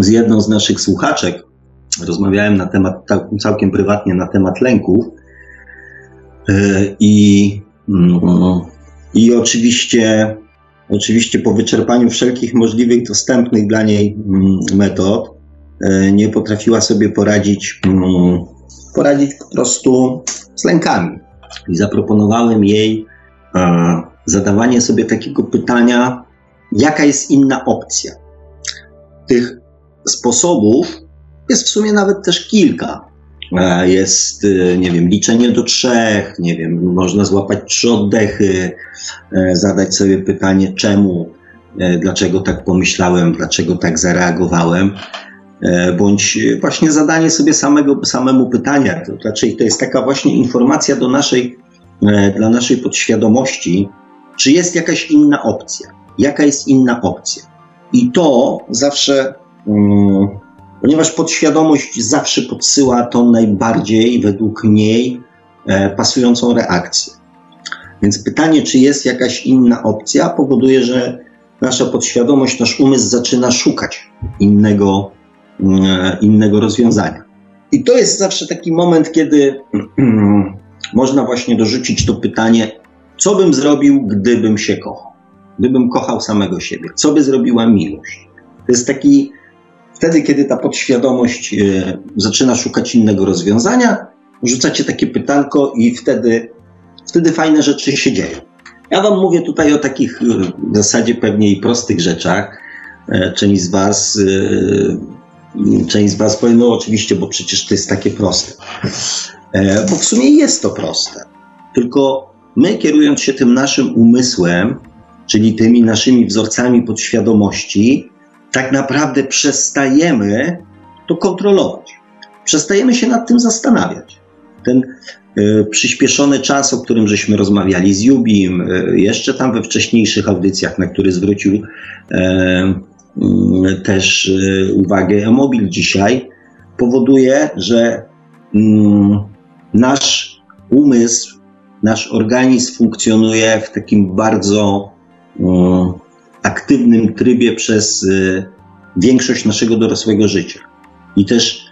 z jedną z naszych słuchaczek rozmawiałem na temat, całkiem prywatnie na temat lęków e, i, mm, i oczywiście, oczywiście po wyczerpaniu wszelkich możliwych dostępnych dla niej mm, metod e, nie potrafiła sobie poradzić, poradzić po prostu z lękami. I zaproponowałem jej zadawanie sobie takiego pytania, jaka jest inna opcja. Tych sposobów jest w sumie nawet też kilka. E, jest, e, nie wiem, liczenie do trzech, nie wiem, można złapać trzy oddechy, e, zadać sobie pytanie, czemu, dlaczego tak pomyślałem, dlaczego tak zareagowałem, bądź właśnie zadanie sobie samego, samemu pytania. To raczej to jest taka właśnie informacja do naszej, dla naszej podświadomości, czy jest jakaś inna opcja jaka jest inna opcja. I to zawsze, um, ponieważ podświadomość zawsze podsyła tą najbardziej według niej e, pasującą reakcję. Więc pytanie, czy jest jakaś inna opcja, powoduje, że nasza podświadomość, nasz umysł zaczyna szukać innego, e, innego rozwiązania. I to jest zawsze taki moment, kiedy można właśnie dorzucić to pytanie, co bym zrobił, gdybym się kochał gdybym kochał samego siebie? Co by zrobiła miłość? To jest taki, wtedy, kiedy ta podświadomość e, zaczyna szukać innego rozwiązania, rzucacie takie pytanko i wtedy, wtedy fajne rzeczy się dzieją. Ja Wam mówię tutaj o takich e, w zasadzie pewnie i prostych rzeczach. E, część z Was część z Was powie, no oczywiście, bo przecież to jest takie proste. E, bo w sumie jest to proste. Tylko my, kierując się tym naszym umysłem, czyli tymi naszymi wzorcami podświadomości, tak naprawdę przestajemy to kontrolować. Przestajemy się nad tym zastanawiać. Ten y, przyspieszony czas, o którym żeśmy rozmawiali z Jubim, y, jeszcze tam we wcześniejszych audycjach, na który zwrócił y, też uwagę Emobil dzisiaj, powoduje, że mm, nasz umysł, nasz organizm funkcjonuje w takim bardzo aktywnym trybie przez większość naszego dorosłego życia. I też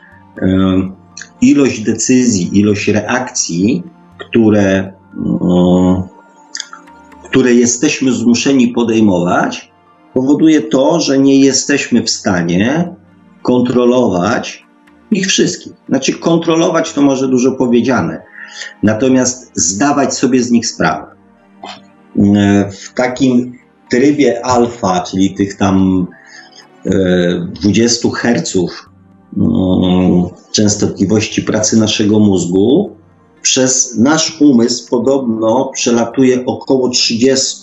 ilość decyzji, ilość reakcji, które, które jesteśmy zmuszeni podejmować, powoduje to, że nie jesteśmy w stanie kontrolować ich wszystkich. Znaczy, kontrolować to może dużo powiedziane, natomiast zdawać sobie z nich sprawę. W takim trybie alfa, czyli tych tam 20 Hz mm, częstotliwości pracy naszego mózgu, przez nasz umysł podobno przelatuje około 30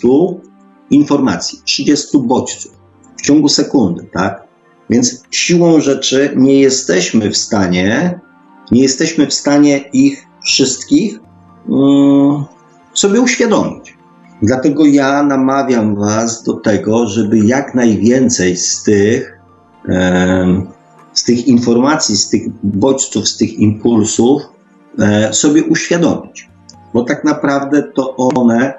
informacji, 30 bodźców w ciągu sekundy, tak? Więc siłą rzeczy nie jesteśmy w stanie, nie jesteśmy w stanie ich wszystkich um, sobie uświadomić. Dlatego ja namawiam Was do tego, żeby jak najwięcej z tych, z tych informacji, z tych bodźców, z tych impulsów e, sobie uświadomić. Bo tak naprawdę to one,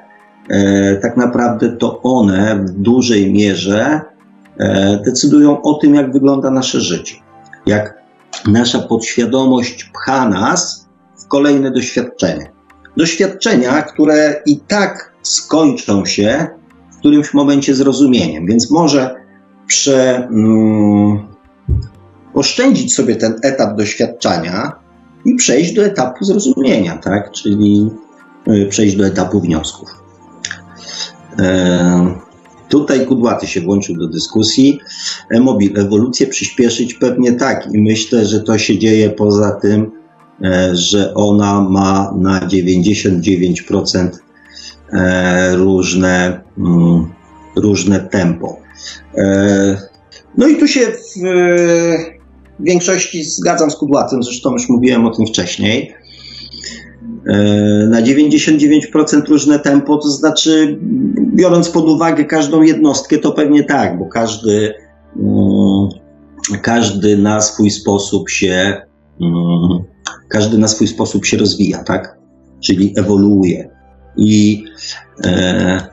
e, tak naprawdę to one w dużej mierze decydują o tym, jak wygląda nasze życie. Jak nasza podświadomość pcha nas w kolejne doświadczenia. Doświadczenia, które i tak skończą się w którymś momencie zrozumieniem. Więc może prze, mm, oszczędzić sobie ten etap doświadczania i przejść do etapu zrozumienia, tak? czyli y, przejść do etapu wniosków. E, tutaj Kudłaty się włączył do dyskusji. E-mobil, ewolucję przyspieszyć pewnie tak i myślę, że to się dzieje poza tym, e, że ona ma na 99% E, różne, mm, różne tempo. E, no i tu się w większości zgadzam z Kudłacem, zresztą już mówiłem o tym wcześniej. E, na 99% różne tempo, to znaczy, biorąc pod uwagę każdą jednostkę, to pewnie tak, bo każdy, mm, każdy na swój sposób się, mm, każdy na swój sposób się rozwija, tak? Czyli ewoluuje. I, e,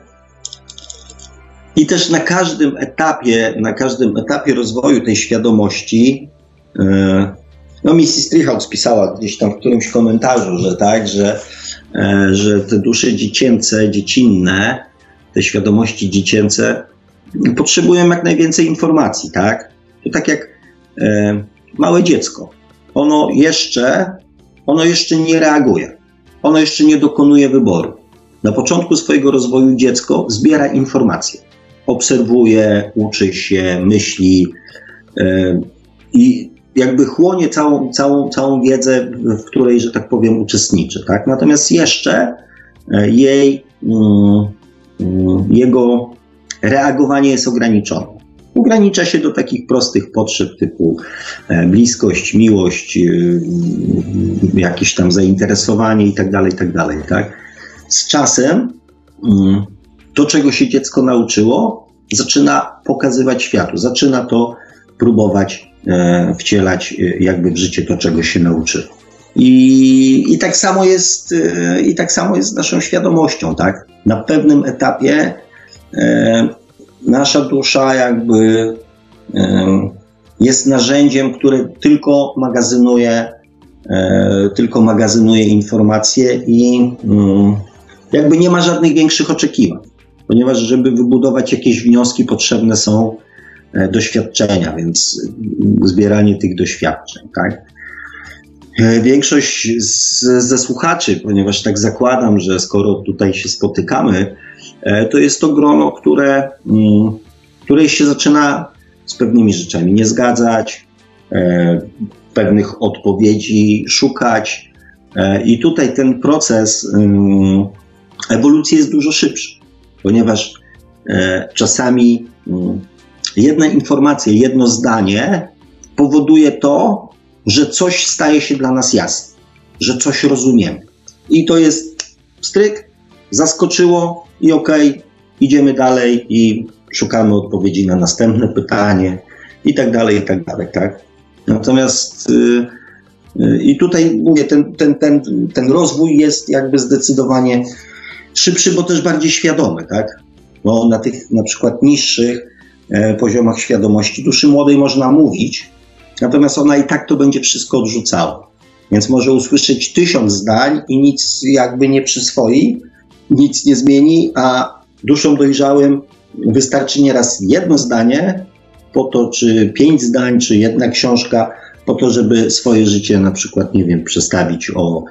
I też na każdym etapie, na każdym etapie rozwoju tej świadomości, e, no Missy Strichhouse pisała gdzieś tam w którymś komentarzu, że tak, że, e, że te dusze dziecięce, dziecinne, te świadomości dziecięce potrzebują jak najwięcej informacji, tak? To tak jak e, małe dziecko. Ono jeszcze, ono jeszcze nie reaguje. Ono jeszcze nie dokonuje wyboru. Na początku swojego rozwoju dziecko zbiera informacje, obserwuje, uczy się, myśli yy, i jakby chłonie całą, całą, całą wiedzę, w której, że tak powiem, uczestniczy. Tak? Natomiast jeszcze e, jej, yy, jego reagowanie jest ograniczone. Ogranicza się do takich prostych potrzeb typu bliskość, miłość, jakieś tam zainteresowanie itd., tak itd., tak, tak? z czasem mm, to, czego się dziecko nauczyło, zaczyna pokazywać światu, zaczyna to próbować e, wcielać e, jakby w życie to, czego się nauczyło. I, I, tak samo jest, e, I tak samo jest z naszą świadomością, tak? Na pewnym etapie e, nasza dusza jakby e, jest narzędziem, które tylko magazynuje, e, tylko magazynuje informacje i mm, jakby nie ma żadnych większych oczekiwań, ponieważ żeby wybudować jakieś wnioski potrzebne są doświadczenia, więc zbieranie tych doświadczeń, tak? E, większość z, ze słuchaczy, ponieważ tak zakładam, że skoro tutaj się spotykamy, e, to jest to grono, które, mm, które się zaczyna z pewnymi rzeczami nie zgadzać, pewnych odpowiedzi szukać. I tutaj ten proces ewolucji jest dużo szybszy, ponieważ czasami jedna informacja, jedno zdanie powoduje to, że coś staje się dla nas jasne, że coś rozumiemy. I to jest stryk, zaskoczyło i okej, okay, idziemy dalej i szukamy odpowiedzi na następne pytanie i tak dalej, i tak dalej, tak? Natomiast yy, i tutaj mówię, ten, ten, ten, ten rozwój jest jakby zdecydowanie szybszy, bo też bardziej świadomy, tak? Bo na tych na przykład niższych poziomach świadomości duszy młodej można mówić, natomiast ona i tak to będzie wszystko odrzucała. Więc może usłyszeć tysiąc zdań i nic jakby nie przyswoi, nic nie zmieni, a duszom dojrzałym wystarczy nieraz jedno zdanie, po to, czy pięć zdań, czy jedna książka, po to, żeby swoje życie na przykład, nie wiem, przestawić o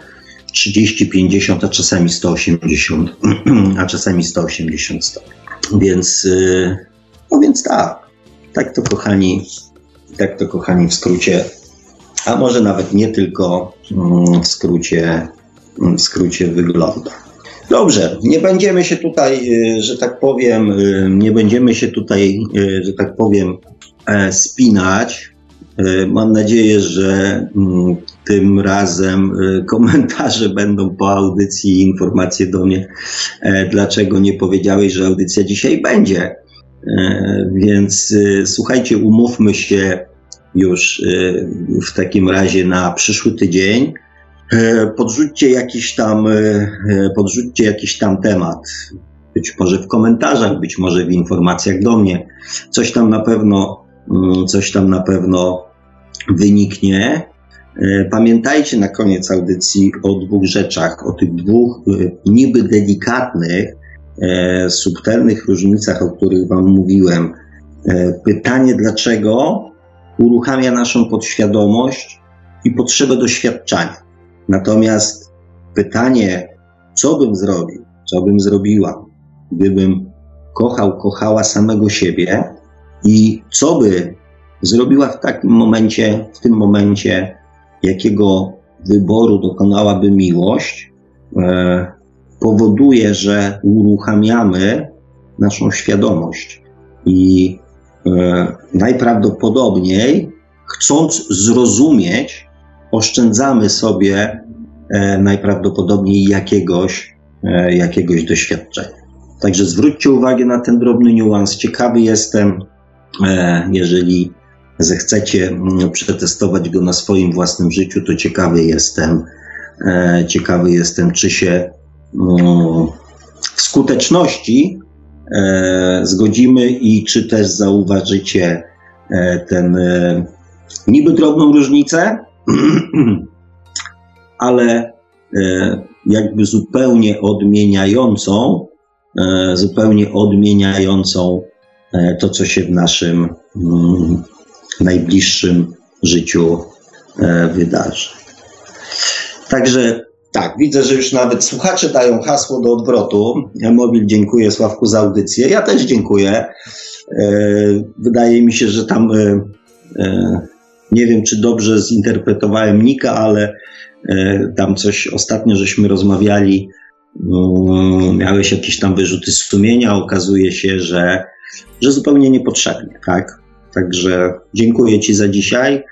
30, 50, a czasami 180, a czasami 180 stopni. Więc, y, no więc tak, tak to kochani, tak to kochani w skrócie, a może nawet nie tylko mm, w skrócie, w skrócie wygląda. Dobrze, nie będziemy się tutaj, y, że tak powiem, y, nie będziemy się tutaj, y, że tak powiem, e, spinać. Mam nadzieję, że mm, tym razem komentarze będą po audycji, informacje do mnie, e, dlaczego nie powiedziałeś, że audycja dzisiaj będzie. E, więc słuchajcie, umówmy się już w takim razie na przyszły tydzień. E, podrzućcie jakiś tam, e, e, podrzućcie jakiś tam temat. Być może w komentarzach, być może w informacjach do mnie. Coś tam na pewno, mm, coś tam na pewno wyniknie. Pamiętajcie na koniec audycji o dwóch rzeczach, o tych dwóch niby delikatnych, subtelnych różnicach, o których Wam mówiłem. Pytanie, dlaczego uruchamia naszą podświadomość i potrzebę doświadczania. Natomiast pytanie, co bym zrobił, co bym zrobiła, gdybym kochał, kochała samego siebie i co by zrobiła w takim momencie, w tym momencie, jakiego wyboru dokonałaby miłość, e, powoduje, że uruchamiamy naszą świadomość i e, najprawdopodobniej, chcąc zrozumieć, oszczędzamy sobie e, najprawdopodobniej jakiegoś, e, jakiegoś doświadczenia. Także zwróćcie uwagę na ten drobny niuans. Ciekawy jestem, jeżeli zechcecie mm, przetestować go na swoim własnym życiu, to ciekawy jestem, ciekawy jestem, czy się w skuteczności zgodzimy i czy też zauważycie ten niby drobną różnicę, ale e, jakby zupełnie odmieniającą, e, zupełnie odmieniającą e, to, co się w naszym mm, najbliższym życiu wydarzy. Także tak, widzę, że już nawet słuchacze dają hasło do odwrotu. Mobil dziękuję Sławku za audycję. Ja też dziękuję. Wydaje mi się, że tam nie wiem, czy dobrze zinterpretowałem Nika, ale e, tam coś ostatnio żeśmy rozmawiali. Mm, miałeś jakieś tam wyrzuty sumienia. Okazuje się, że, że zupełnie niepotrzebnie, tak? Także dziękuję Ci za dzisiaj,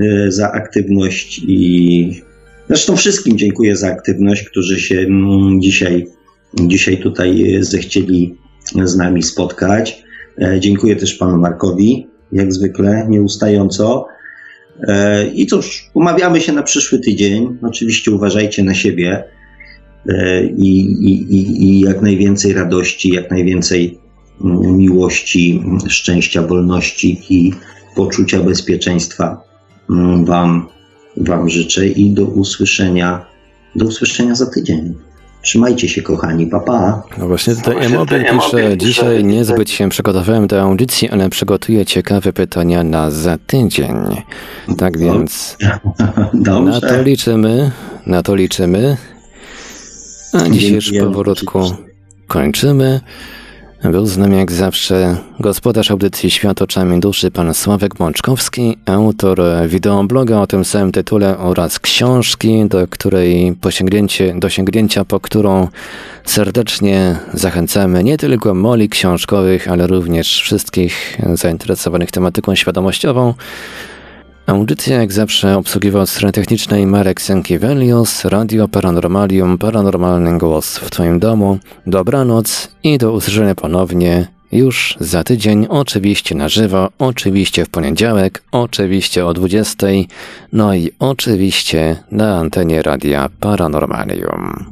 e, za aktywność i zresztą wszystkim dziękuję za aktywność, którzy się mm, dzisiaj, dzisiaj tutaj zechcieli z nami spotkać. E, dziękuję też Panu Markowi, jak zwykle, nieustająco. E, I cóż, umawiamy się na przyszły tydzień. Oczywiście uważajcie na siebie e, i, i, i jak najwięcej radości, jak najwięcej mm, miłości, szczęścia, wolności i poczucia bezpieczeństwa mm, Wam, wam życzę i do usłyszenia, do usłyszenia za tydzień. Trzymajcie się, kochani, papa. No właśnie tutaj Emobil pisze, dzisiaj niezbyt się przygotowałem do audycji, ale przygotuję ciekawe pytania na za tydzień. Tak więc na to liczymy, na to liczymy. A dziś już powolutku kończymy. Był z nami jak zawsze gospodarz audycji Świat oczami duszy, pan Sławek Bączkowski, autor wideobloga o tym samym tytule oraz książki, do której posięgnięcie, do sięgnięcia, po którą serdecznie zachęcamy nie tylko moli książkowych, ale również wszystkich zainteresowanych tematyką świadomościową. Audycja jak zawsze obsługiwał od strony technicznej Marek Sankiewelios, Radio Paranormalium, Paranormalny Głos w Twoim domu. Dobranoc i do usłyszenia ponownie już za tydzień, oczywiście na żywo, oczywiście w poniedziałek, oczywiście o 20, no i oczywiście na antenie Radia Paranormalium.